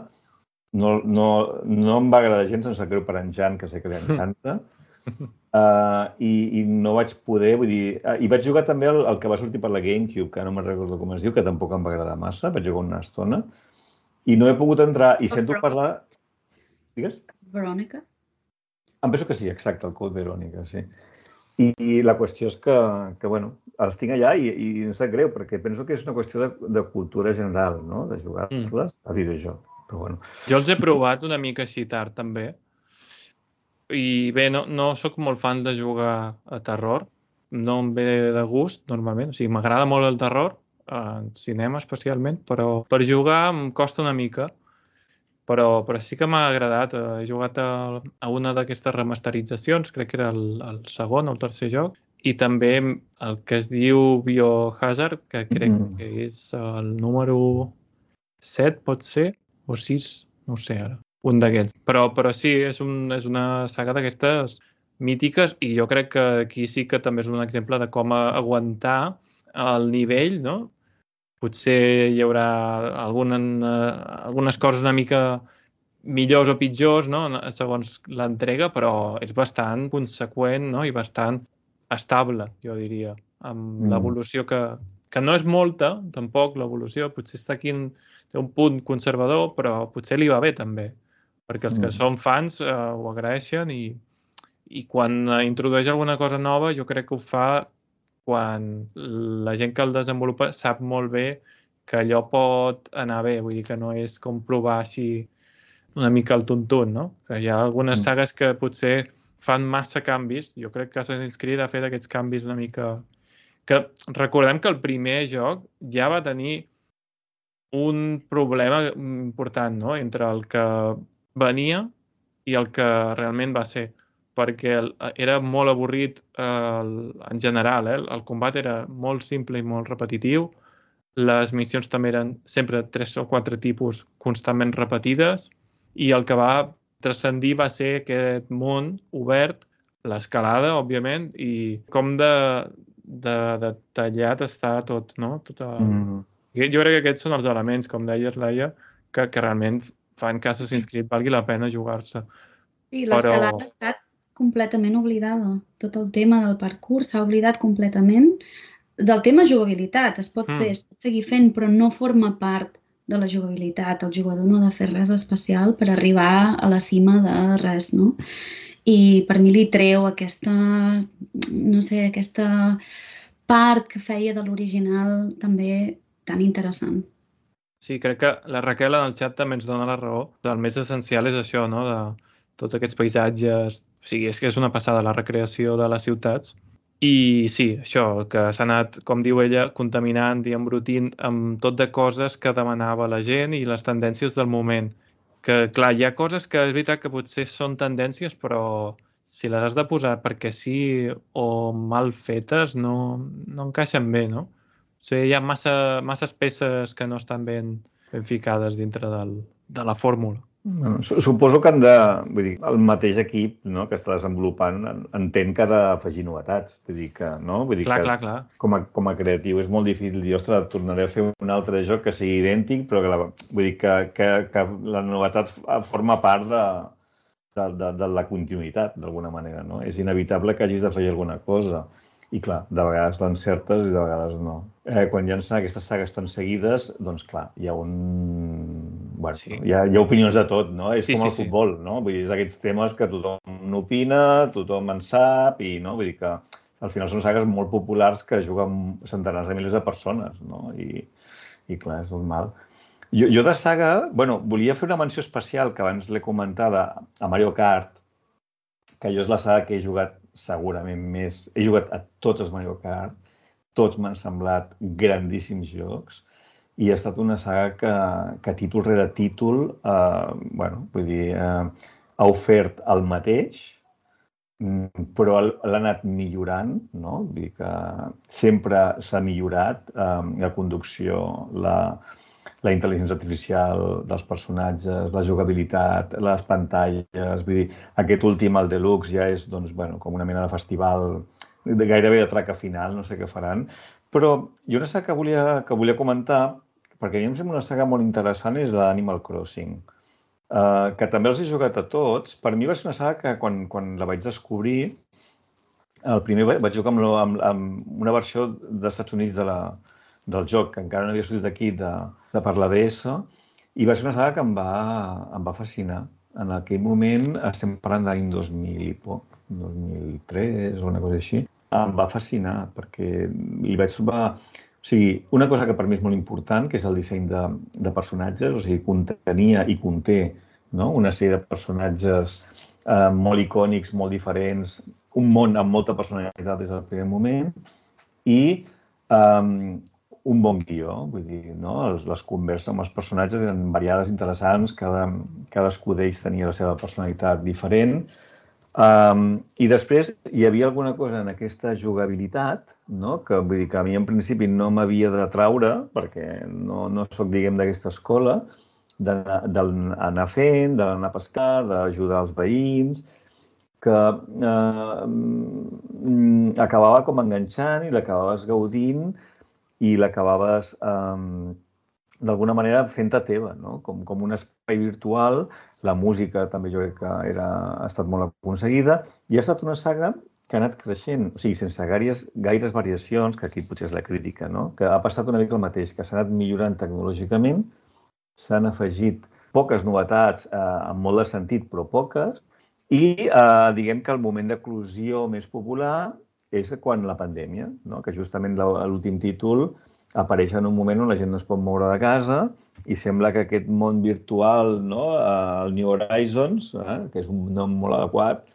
no, no, no em va agradar gens, sense greu per en Jan, que sé que li encanta, Uh, [laughs] i, i no vaig poder, vull dir... Uh, I vaig jugar també el, el que va sortir per la GameCube, que no me'n recordo com es diu, que tampoc em va agradar massa, vaig jugar una estona, i no he pogut entrar, i sento parlar... Digues? Verònica? Em penso que sí, exacte, el Code Verònica, sí. I, I la qüestió és que, que bueno, els tinc allà i, i em sap greu, perquè penso que és una qüestió de, de cultura general, no?, de jugar-les mm. a videojoc. Però bueno. Jo els he provat una mica així tard, també, i bé, no, no sóc molt fan de jugar a terror. No em ve de gust, normalment. O sigui, m'agrada molt el terror, en cinema especialment, però per jugar em costa una mica. Però, però sí que m'ha agradat. He jugat a, a una d'aquestes remasteritzacions, crec que era el, el segon o el tercer joc, i també el que es diu Biohazard, que crec mm. que és el número 7, pot ser, o 6, no sé ara un d'aquests. Però, però sí, és, un, és una saga d'aquestes mítiques i jo crec que aquí sí que també és un exemple de com aguantar el nivell, no? Potser hi haurà alguna, algunes coses una mica millors o pitjors, no? segons l'entrega, però és bastant conseqüent no? i bastant estable, jo diria, amb mm. l'evolució que, que no és molta, tampoc, l'evolució, potser està aquí en, té un punt conservador, però potser li va bé també, perquè els que Mm. són fans eh, ho agraeixen i, i quan eh, introdueix alguna cosa nova jo crec que ho fa quan la gent que el desenvolupa sap molt bé que allò pot anar bé, vull dir que no és com provar així una mica el tuntun, no? Que hi ha algunes Mm. sagues que potser fan massa canvis. Jo crec que Assassin's Creed ha fet aquests canvis una mica... Que recordem que el primer joc ja va tenir un problema important, no?, entre el que venia i el que realment va ser perquè el, era molt avorrit eh, el, en general, eh? el combat era molt simple i molt repetitiu, les missions també eren sempre tres o quatre tipus constantment repetides i el que va transcendir va ser aquest món obert, l'escalada, òbviament, i com de, de detallat està tot, no? Tot el... Mm. Jo crec que aquests són els elements, com deies, Laia, que, que realment fan que Assassin's Creed valgui la pena jugar-se. Sí, Però- l'escalada ha estat completament oblidada. Tot el tema del parcours s'ha oblidat completament. Del tema jugabilitat es pot Mm. fer, es pot seguir fent, però no forma part de la jugabilitat. El jugador no ha de fer res especial per arribar a la cima de res, no? I per mi li treu aquesta, no sé, aquesta part que feia de l'original també tan interessant. Sí, crec que la Raquel en el xat també ens dona la raó. El més essencial és això, no?, de tots aquests paisatges. O sigui, és que és una passada la recreació de les ciutats. I sí, això, que s'ha anat, com diu ella, contaminant i embrutint amb tot de coses que demanava la gent i les tendències del moment. Que, clar, hi ha coses que és veritat que potser són tendències, però si les has de posar perquè sí o mal fetes, no, no encaixen bé, no? O sigui, hi ha massa, masses peces que no estan ben, ben ficades dintre del, de la fórmula. Bueno, su- suposo que han de... Vull dir, el mateix equip no, que està desenvolupant en- entén que ha d'afegir novetats. Vull dir que, no? Vull dir Clar, que clar, clar. Com, a, com a creatiu és molt difícil dir, ostres, tornaré a fer un altre joc que sigui idèntic, però que la, vull dir que, que, que la novetat forma part de, de, de, de la continuïtat, d'alguna manera. No? És inevitable que hagis d'afegir alguna cosa. I clar, de vegades l'encertes i de vegades no. Eh, quan hi ha aquestes sagues tan seguides, doncs clar, hi ha un... Bueno, Sí. hi, ha, hi ha opinions de tot, no? És Sí, com sí, el sí. futbol, no? Vull dir, és d'aquests temes que tothom n'opina, tothom en sap i, no? Vull dir que al final són sagues molt populars que juguen centenars de milers de persones, no? I, i clar, és normal. Jo, jo de saga, bueno, volia fer una menció especial que abans l'he comentada a Mario Kart, que jo és la saga que he jugat segurament més... He jugat a tots els Mario Kart, tots m'han semblat grandíssims jocs i ha estat una saga que, que títol rere títol, eh, bueno, vull dir, eh, ha ofert el mateix, mm, però l'ha anat millorant, no? Vull dir que sempre s'ha millorat eh, la conducció, la, la intel·ligència artificial dels personatges, la jugabilitat, les pantalles, vull dir, aquest últim, el Deluxe, ja és doncs, bueno, com una mena de festival de gairebé de traca final, no sé què faran. Però jo una saga que volia, que volia comentar, perquè a mi em sembla una saga molt interessant, és l'Animal Crossing, uh, que també els he jugat a tots. Per mi va ser una saga que quan, quan la vaig descobrir, el primer va- vaig jugar amb, amb, amb una versió dels Estats Units de la, del joc, que encara no havia sortit aquí de, de per la i va ser una saga que em va, em va fascinar. En aquell moment, estem parlant d'any 2000 i poc, 2003 o una cosa així, em va fascinar perquè li vaig trobar... Sigui, una cosa que per mi és molt important, que és el disseny de, de personatges, o sigui, contenia i conté no? una sèrie de personatges eh, molt icònics, molt diferents, un món amb molta personalitat des del primer moment i um, un bon guió, vull dir, no? les, les converses amb els personatges eren variades, interessants, cada, cadascú d'ells tenia la seva personalitat diferent, Um, I després hi havia alguna cosa en aquesta jugabilitat no? que vull dir que a mi en principi no m'havia de traure perquè no, no sóc, diguem, d'aquesta escola, d'anar fent, d'anar a pescar, d'ajudar els veïns, que eh, acabava com enganxant i l'acabaves gaudint i l'acabaves eh, d'alguna manera fent-te teva, no? com, com un espai virtual. La música també jo crec que era, ha estat molt aconseguida i ha estat una saga que ha anat creixent, o sigui, sense gaires, gaires variacions, que aquí potser és la crítica, no? que ha passat una mica el mateix, que s'ha anat millorant tecnològicament, s'han afegit poques novetats eh, en molt de sentit, però poques, i eh, diguem que el moment d'eclusió més popular és quan la pandèmia, no? que justament l'últim títol apareix en un moment on la gent no es pot moure de casa i sembla que aquest món virtual, no? Eh, el New Horizons, eh? que és un nom molt adequat,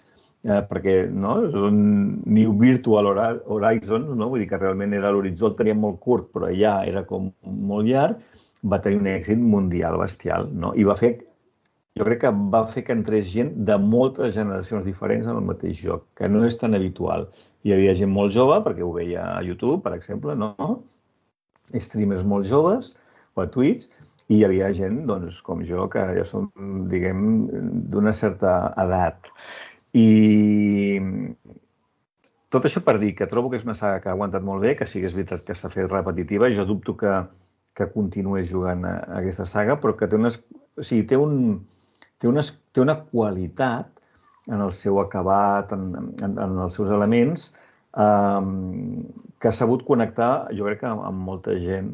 eh, perquè no? és un New Virtual Horizons, no? vull dir que realment era l'horitzó, el tenia molt curt, però ja era com molt llarg, va tenir un èxit mundial bestial. No? I va fer, jo crec que va fer que entrés gent de moltes generacions diferents en el mateix joc, que no és tan habitual. Hi havia gent molt jove, perquè ho veia a YouTube, per exemple, no? Streamers molt joves, o a Twitch, i hi havia gent, doncs, com jo, que ja som, diguem, d'una certa edat. I tot això per dir que trobo que és una saga que ha aguantat molt bé, que sí que és veritat que s'ha fet repetitiva. Jo dubto que, que continués jugant a, a aquesta saga, però que té, unes, o sigui, té, un, té, unes, té una qualitat en el seu acabat, en, en, en els seus elements, um, que ha sabut connectar, jo crec que amb, amb molta gent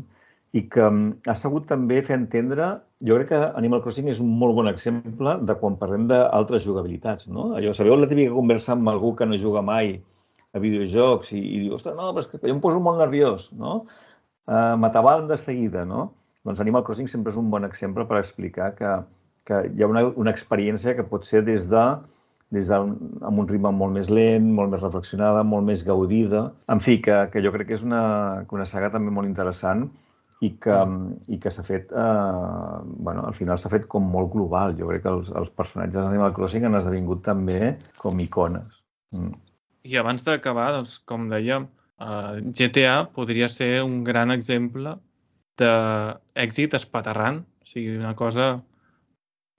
i que ha sabut també fer entendre jo crec que Animal Crossing és un molt bon exemple de quan parlem d'altres jugabilitats, no? Allò, sabeu la típica conversa amb algú que no juga mai a videojocs i, i diu, ostres, no, però és que jo em poso molt nerviós, no? Uh, M'atabalen de seguida, no? Doncs Animal Crossing sempre és un bon exemple per explicar que, que hi ha una, una experiència que pot ser des de des de, amb un ritme molt més lent, molt més reflexionada, molt més gaudida. En fi, que, que jo crec que és una, una saga també molt interessant i que, i que s'ha fet, eh, bueno, al final s'ha fet com molt global. Jo crec que els, els personatges d'Animal Crossing han esdevingut també com icones. Mm. I abans d'acabar, doncs, com dèiem, eh, GTA podria ser un gran exemple d'èxit espaterrant. O sigui, una cosa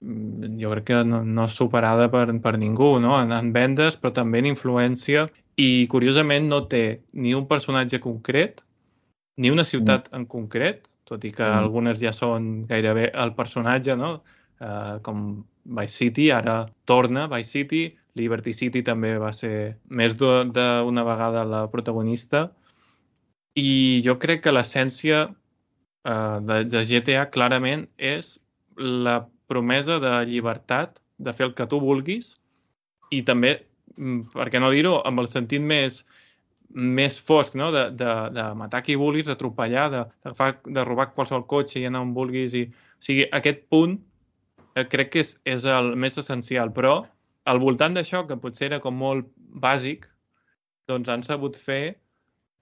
jo crec que no, no superada per, per ningú, no? En, en vendes, però també en influència. I, curiosament, no té ni un personatge concret, ni una ciutat mm. en concret, tot i que mm. algunes ja són gairebé el personatge, no? Uh, com Vice City, ara torna Vice City, Liberty City també va ser més d'una vegada la protagonista, i jo crec que l'essència uh, de, de GTA clarament és la promesa de llibertat, de fer el que tu vulguis, i també, mm, per què no dir-ho, amb el sentit més més fosc, no? de, de, de matar qui vulguis, d'atropellar, de, de, de robar qualsevol cotxe i anar on vulguis. I... O sigui, aquest punt eh, crec que és, és el més essencial, però al voltant d'això, que potser era com molt bàsic, doncs han sabut fer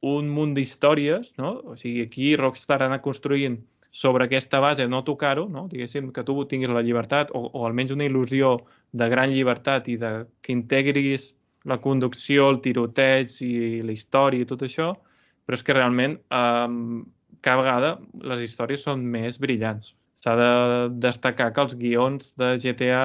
un munt d'històries, no? O sigui, aquí Rockstar ha anat construint sobre aquesta base, no tocar-ho, no? diguéssim, que tu tinguis la llibertat o, o almenys una il·lusió de gran llibertat i de que integris la conducció, el tiroteig i la història i tot això, però és que realment eh, cada vegada les històries són més brillants. S'ha de destacar que els guions de GTA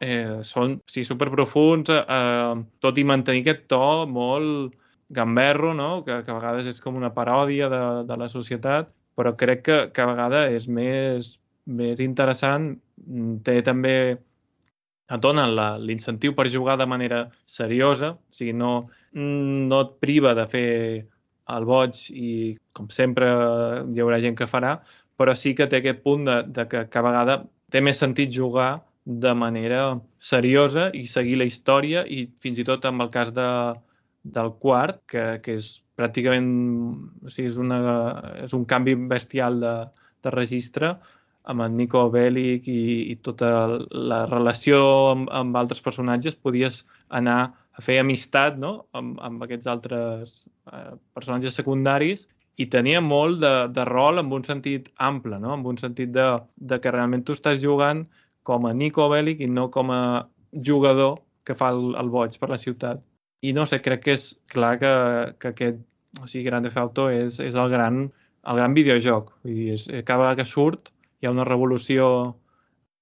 eh, són sí, superprofuns, eh, tot i mantenir aquest to molt gamberro, no? que, que a vegades és com una paròdia de, de la societat, però crec que cada vegada és més, més interessant. Té també et donen l'incentiu per jugar de manera seriosa, o sigui, no, no et priva de fer el boig i, com sempre, hi haurà gent que farà, però sí que té aquest punt de, de que cada vegada té més sentit jugar de manera seriosa i seguir la història i fins i tot amb el cas de, del quart, que, que és pràcticament o sigui, és, una, és un canvi bestial de, de registre, amb en Nico Bellic i, i tota la relació amb, amb altres personatges, podies anar a fer amistat no? amb, amb aquests altres eh, personatges secundaris i tenia molt de, de rol en un sentit ample, no? en un sentit de, de que realment tu estàs jugant com a Nico Bellic i no com a jugador que fa el, el boig per la ciutat. I no sé, crec que és clar que, que aquest o sigui, Grand Theft Auto és, és el, gran, el gran videojoc. Vull dir, és, cada vegada que surt hi ha una revolució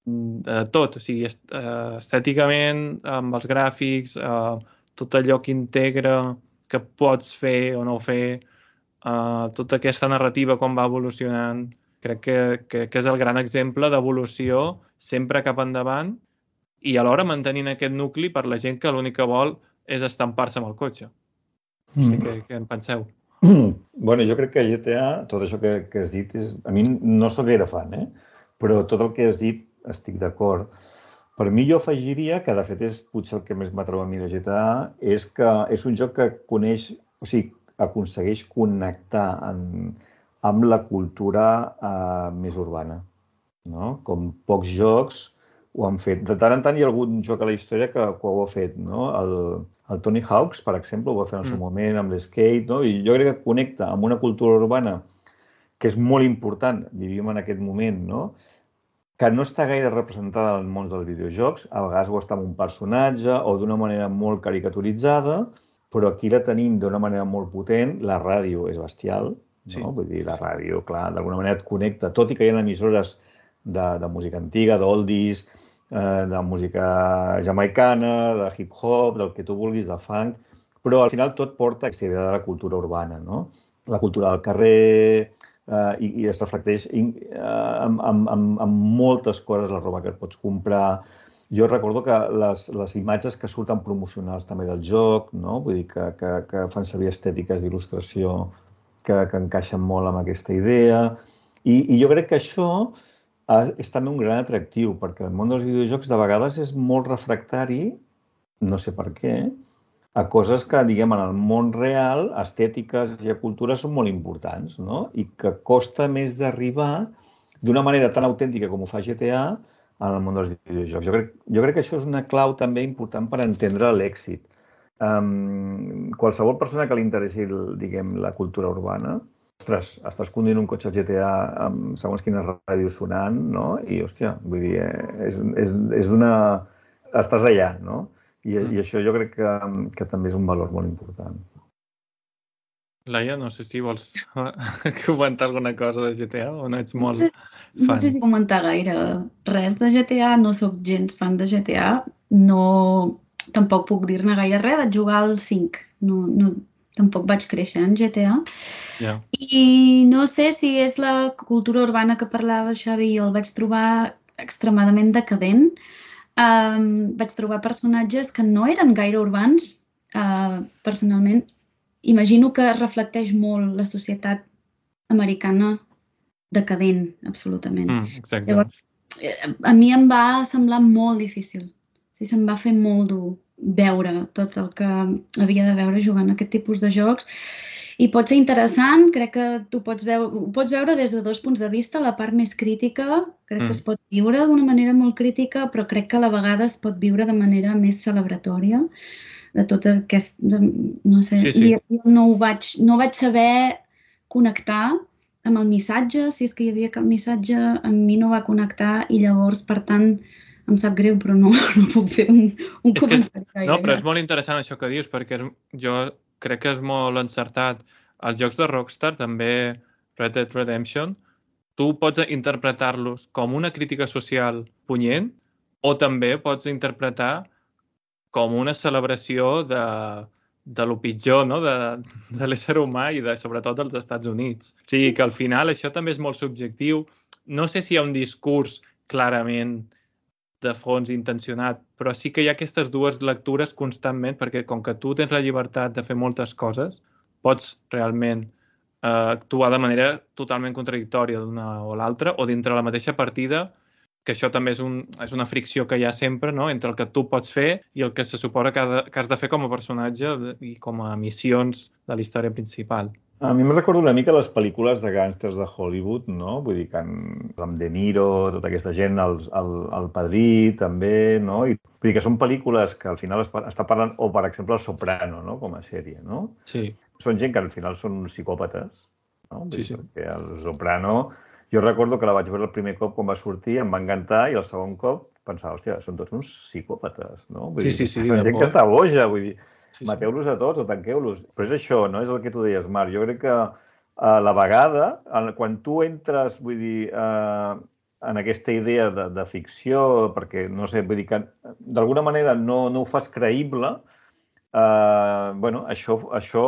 mm, de tot, o sigui, eh, estèticament, amb els gràfics, eh, tot allò que integra que pots fer o no fer, eh, tota aquesta narrativa com va evolucionant, crec que, que, que és el gran exemple d'evolució sempre cap endavant i alhora mantenint aquest nucli per la gent que l'únic que vol és estampar-se amb el cotxe. Mm. No sé què, què en penseu. [clears throat] Bueno, jo crec que GTA, tot això que, que has dit, és, a mi no sóc gaire fan, eh? però tot el que has dit estic d'acord. Per mi jo afegiria, que de fet és potser el que més m'atreu a mi de GTA, és que és un joc que coneix, o sigui, aconsegueix connectar en, amb la cultura eh, més urbana, no? Com pocs jocs ho han fet. De tant en tant hi ha algun joc a la història que, que ho ha fet, no? El, el Tony Hawks, per exemple, ho va fer en el seu Mm. moment amb l'skate, no? I jo crec que connecta amb una cultura urbana que és molt important, vivim en aquest moment, no? que no està gaire representada en el món dels videojocs, a vegades ho està amb un personatge o d'una manera molt caricaturitzada, però aquí la tenim d'una manera molt potent, la ràdio és bestial, no? Sí, Vull dir, sí, la sí. ràdio, clar, d'alguna manera et connecta, tot i que hi ha emissores de, de música antiga, d'oldies, eh, de música jamaicana, de hip-hop, del que tu vulguis, de funk, però al final tot porta a aquesta idea de la cultura urbana, no? La cultura del carrer, eh, i, i es reflecteix in, eh, amb, amb, amb, amb moltes coses, la roba que pots comprar. Jo recordo que les, les imatges que surten promocionals també del joc, no? vull dir que, que, que fan servir estètiques d'il·lustració que, que encaixen molt amb aquesta idea. I, I jo crec que això és també un gran atractiu, perquè el món dels videojocs de vegades és molt refractari, no sé per què, a coses que, diguem, en el món real, estètiques i cultura són molt importants, no? I que costa més d'arribar d'una manera tan autèntica com ho fa GTA en el món dels videojocs. Jo crec, jo crec que això és una clau també important per entendre l'èxit. Um, qualsevol persona que li interessi, diguem, la cultura urbana, ostres, estàs conduint un cotxe GTA amb segons quines ràdios sonant, no? I, hòstia, vull dir, eh, és, és, és una... Estàs allà, no? I, Mm. I això jo crec que, que també és un valor molt important. Laia, no sé si vols [laughs] comentar alguna cosa de GTA o no ets molt No sé, no fan. sé si comentar gaire res de GTA, no sóc gens fan de GTA, no, tampoc puc dir-ne gaire res, vaig jugar al 5, no, no, tampoc vaig créixer en GTA. Ja. I no sé si és la cultura urbana que parlava Xavi, jo el vaig trobar extremadament decadent. Um, vaig trobar personatges que no eren gaire urbans, uh, personalment. Imagino que reflecteix molt la societat americana decadent, absolutament. Mm, exacte. Llavors, eh, a mi em va semblar molt difícil. O sigui, se'm va fer molt dur veure tot el que havia de veure jugant aquest tipus de jocs. I pot ser interessant, crec que tu pots veure, ho pots veure des de dos punts de vista. La part més crítica, crec Mm. que es pot viure d'una manera molt crítica, però crec que a la vegada es pot viure de manera més celebratòria de tot aquest... De, no sé, Sí, sí. I jo no ho vaig, no vaig saber connectar amb el missatge, si és que hi havia cap missatge, amb mi no va connectar i llavors, per tant, em sap greu, però no, [laughs] no puc fer un, un És és- comentari gaire. No, però és molt interessant això que dius, perquè és, jo crec que és molt encertat. Els jocs de Rockstar, també Red Dead Redemption, tu pots interpretar-los com una crítica social punyent o també pots interpretar com una celebració de, de lo pitjor no? de, de l'ésser humà i de, sobretot dels Estats Units. O sigui que al final això també és molt subjectiu. No sé si hi ha un discurs clarament de fons intencionat, però sí que hi ha aquestes dues lectures constantment, perquè com que tu tens la llibertat de fer moltes coses, pots realment eh, actuar de manera totalment contradictòria d'una o l'altra, o dintre la mateixa partida, que això també és, un, és una fricció que hi ha sempre no? entre el que tu pots fer i el que se suposa que, ha de, que has de fer com a personatge i com a missions de la història principal. A mi em recorda una mica les pel·lícules de gàngsters de Hollywood, no? Vull dir que en, amb De Niro, tota aquesta gent, el, el, el Padrí també, no? I, vull dir que són pel·lícules que al final es, està parlant, o per exemple El Soprano, no? Com a sèrie, no? Sí, Són gent que al final són psicòpates, no? Vull Sí, dir, sí. Perquè el Soprano, jo recordo que la vaig veure el primer cop quan va sortir, em va encantar, i el segon cop pensava, hòstia, són tots uns psicòpates, no? Vull Sí, dir, sí, sí, Són de gent por. que està boja, vull dir, sí, sí. Mateu-los a tots o tanqueu-los. Però és això, no? És el que tu deies, Marc. Jo crec que a la vegada, quan tu entres, vull dir, eh, en aquesta idea de, de ficció, perquè, no sé, vull dir que d'alguna manera no, no ho fas creïble, eh, bueno, això, això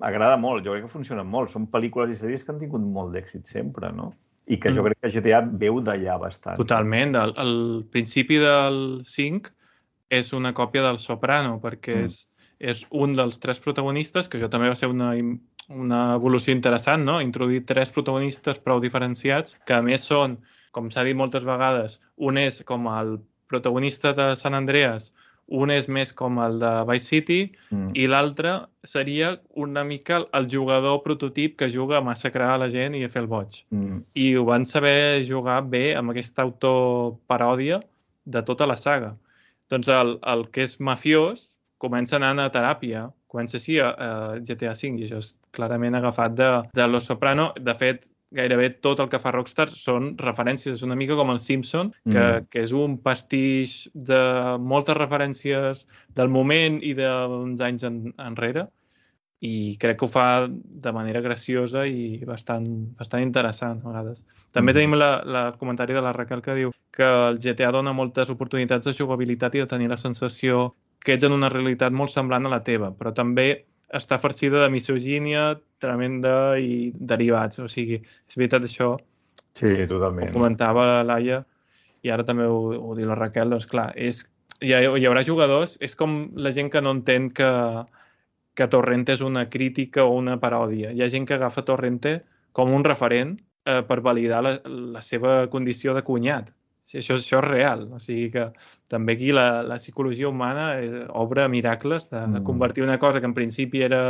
agrada molt, jo crec que funciona molt. Són pel·lícules i sèries que han tingut molt d'èxit sempre, no? I que jo Mm. crec que GTA veu d'allà bastant. Totalment. El, el principi del 5 és una còpia del Soprano, perquè Mm. és, és un dels tres protagonistes, que això també va ser una, una evolució interessant, no? Introduir tres protagonistes prou diferenciats, que a més són, com s'ha dit moltes vegades, un és com el protagonista de San Andreas, un és més com el de Vice City mm. i l'altre seria una mica el jugador prototip que juga a massacrar a la gent i a fer el boig. Mm. I ho van saber jugar bé amb aquesta autoparòdia de tota la saga. Doncs el, el que és mafiós comença anant a teràpia, comença així a, a GTA V i això és clarament agafat de, de Los Soprano. De fet, gairebé tot el que fa Rockstar són referències. És una mica com el Simpson, que, mm. que és un pastix de moltes referències del moment i d'uns anys en, enrere i crec que ho fa de manera graciosa i bastant, bastant interessant a vegades. També mm. tenim la, la, el comentari de la Raquel que diu que el GTA dona moltes oportunitats de jugabilitat i de tenir la sensació que ets en una realitat molt semblant a la teva, però també està farcida de misogínia tremenda i derivats. O sigui, és veritat això. Sí, totalment. Ho comentava la Laia i ara també ho, ho diu la Raquel. Doncs clar, és, hi, ha, hi haurà jugadors... És com la gent que no entén que, que Torrente és una crítica o una paròdia. Hi ha gent que agafa Torrente com un referent eh, per validar la, la seva condició de cunyat. Sí, això, això és real. O sigui que també aquí la, la psicologia humana eh, obre miracles de, de mm. convertir una cosa que en principi era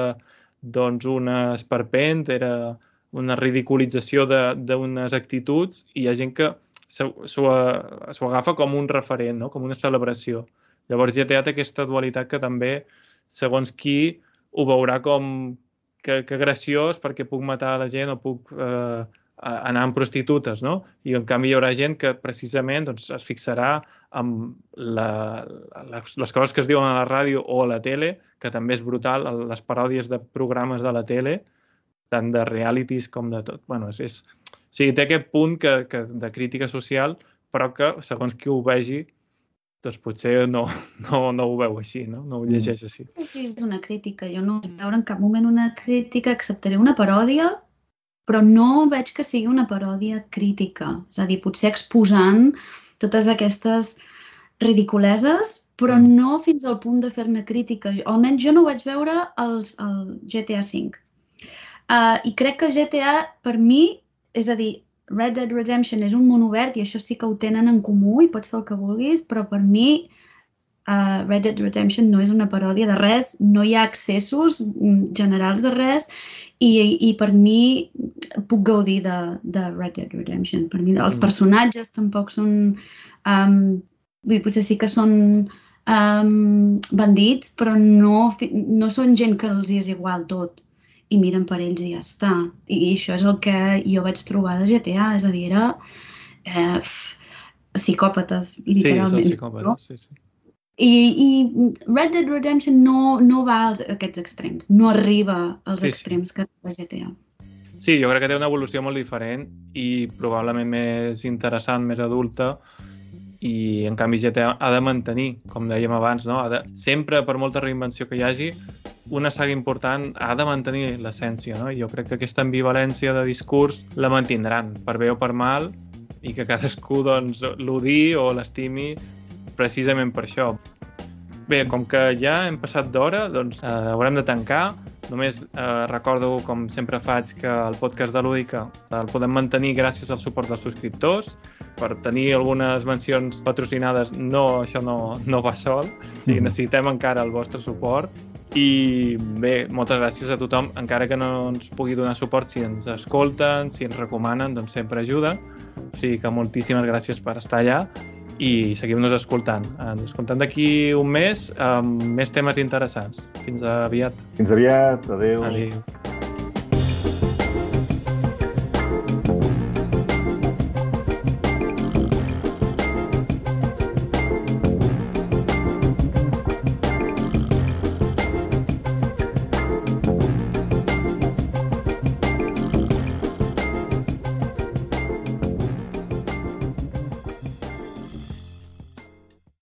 doncs un esperpent, era una ridiculització d'unes actituds i hi ha gent que s'ho agafa com un referent, no? com una celebració. Llavors GTA té aquesta dualitat que també, segons qui, ho veurà com que, que graciós perquè puc matar la gent o puc eh, anar amb prostitutes, no? I en canvi hi haurà gent que precisament doncs, es fixarà en la, les, les coses que es diuen a la ràdio o a la tele, que també és brutal, les paròdies de programes de la tele, tant de realities com de tot. bueno, és, és, o sigui, té aquest punt que, que de crítica social, però que, segons qui ho vegi, doncs potser no, no, no ho veu així, no? no ho llegeix així. Sí, sí, és una crítica. Jo no vaig veure en cap moment una crítica, acceptaré una paròdia però no veig que sigui una paròdia crítica. És a dir, potser exposant totes aquestes ridiculeses, però mm. no fins al punt de fer-ne crítica. Almenys jo no ho vaig veure als, al GTA V. Uh, I crec que GTA, per mi, és a dir, Red Dead Redemption és un món obert i això sí que ho tenen en comú i pots fer el que vulguis, però per mi uh, Red Dead Redemption no és una paròdia de res, no hi ha accessos mm, generals de res i, i per mi puc gaudir de, de Red Dead Redemption. Per mi els mm. personatges tampoc són... Um, vull dir, potser sí que són um, bandits, però no, no són gent que els hi és igual tot i miren per ells i ja està. I, i això és el que jo vaig trobar de GTA, és a dir, era eh, psicòpates, literalment. Sí, són psicòpates, no? sí, sí. I, i Red Dead Redemption no, no va als aquests extrems, no arriba als sí, extrems sí. que la GTA. Sí, jo crec que té una evolució molt diferent i probablement més interessant, més adulta, i en canvi GTA ha de mantenir, com dèiem abans, no? ha de, sempre, per molta reinvenció que hi hagi, una saga important ha de mantenir l'essència, no? Jo crec que aquesta ambivalència de discurs la mantindran, per bé o per mal, i que cadascú doncs, l'odi o l'estimi precisament per això. Bé, com que ja hem passat d'hora, doncs eh, haurem de tancar. Només eh, recordo, com sempre faig, que el podcast de Lúdica el podem mantenir gràcies al suport dels subscriptors. Per tenir algunes mencions patrocinades, no, això no, no va sol. Sí, necessitem encara el vostre suport. I bé, moltes gràcies a tothom, encara que no ens pugui donar suport, si ens escolten, si ens recomanen, doncs sempre ajuda. O sigui que moltíssimes gràcies per estar allà i seguim-nos escoltant. Ens escoltem d'aquí un mes amb més temes interessants. Fins aviat. Fins aviat. Adéu. Adéu.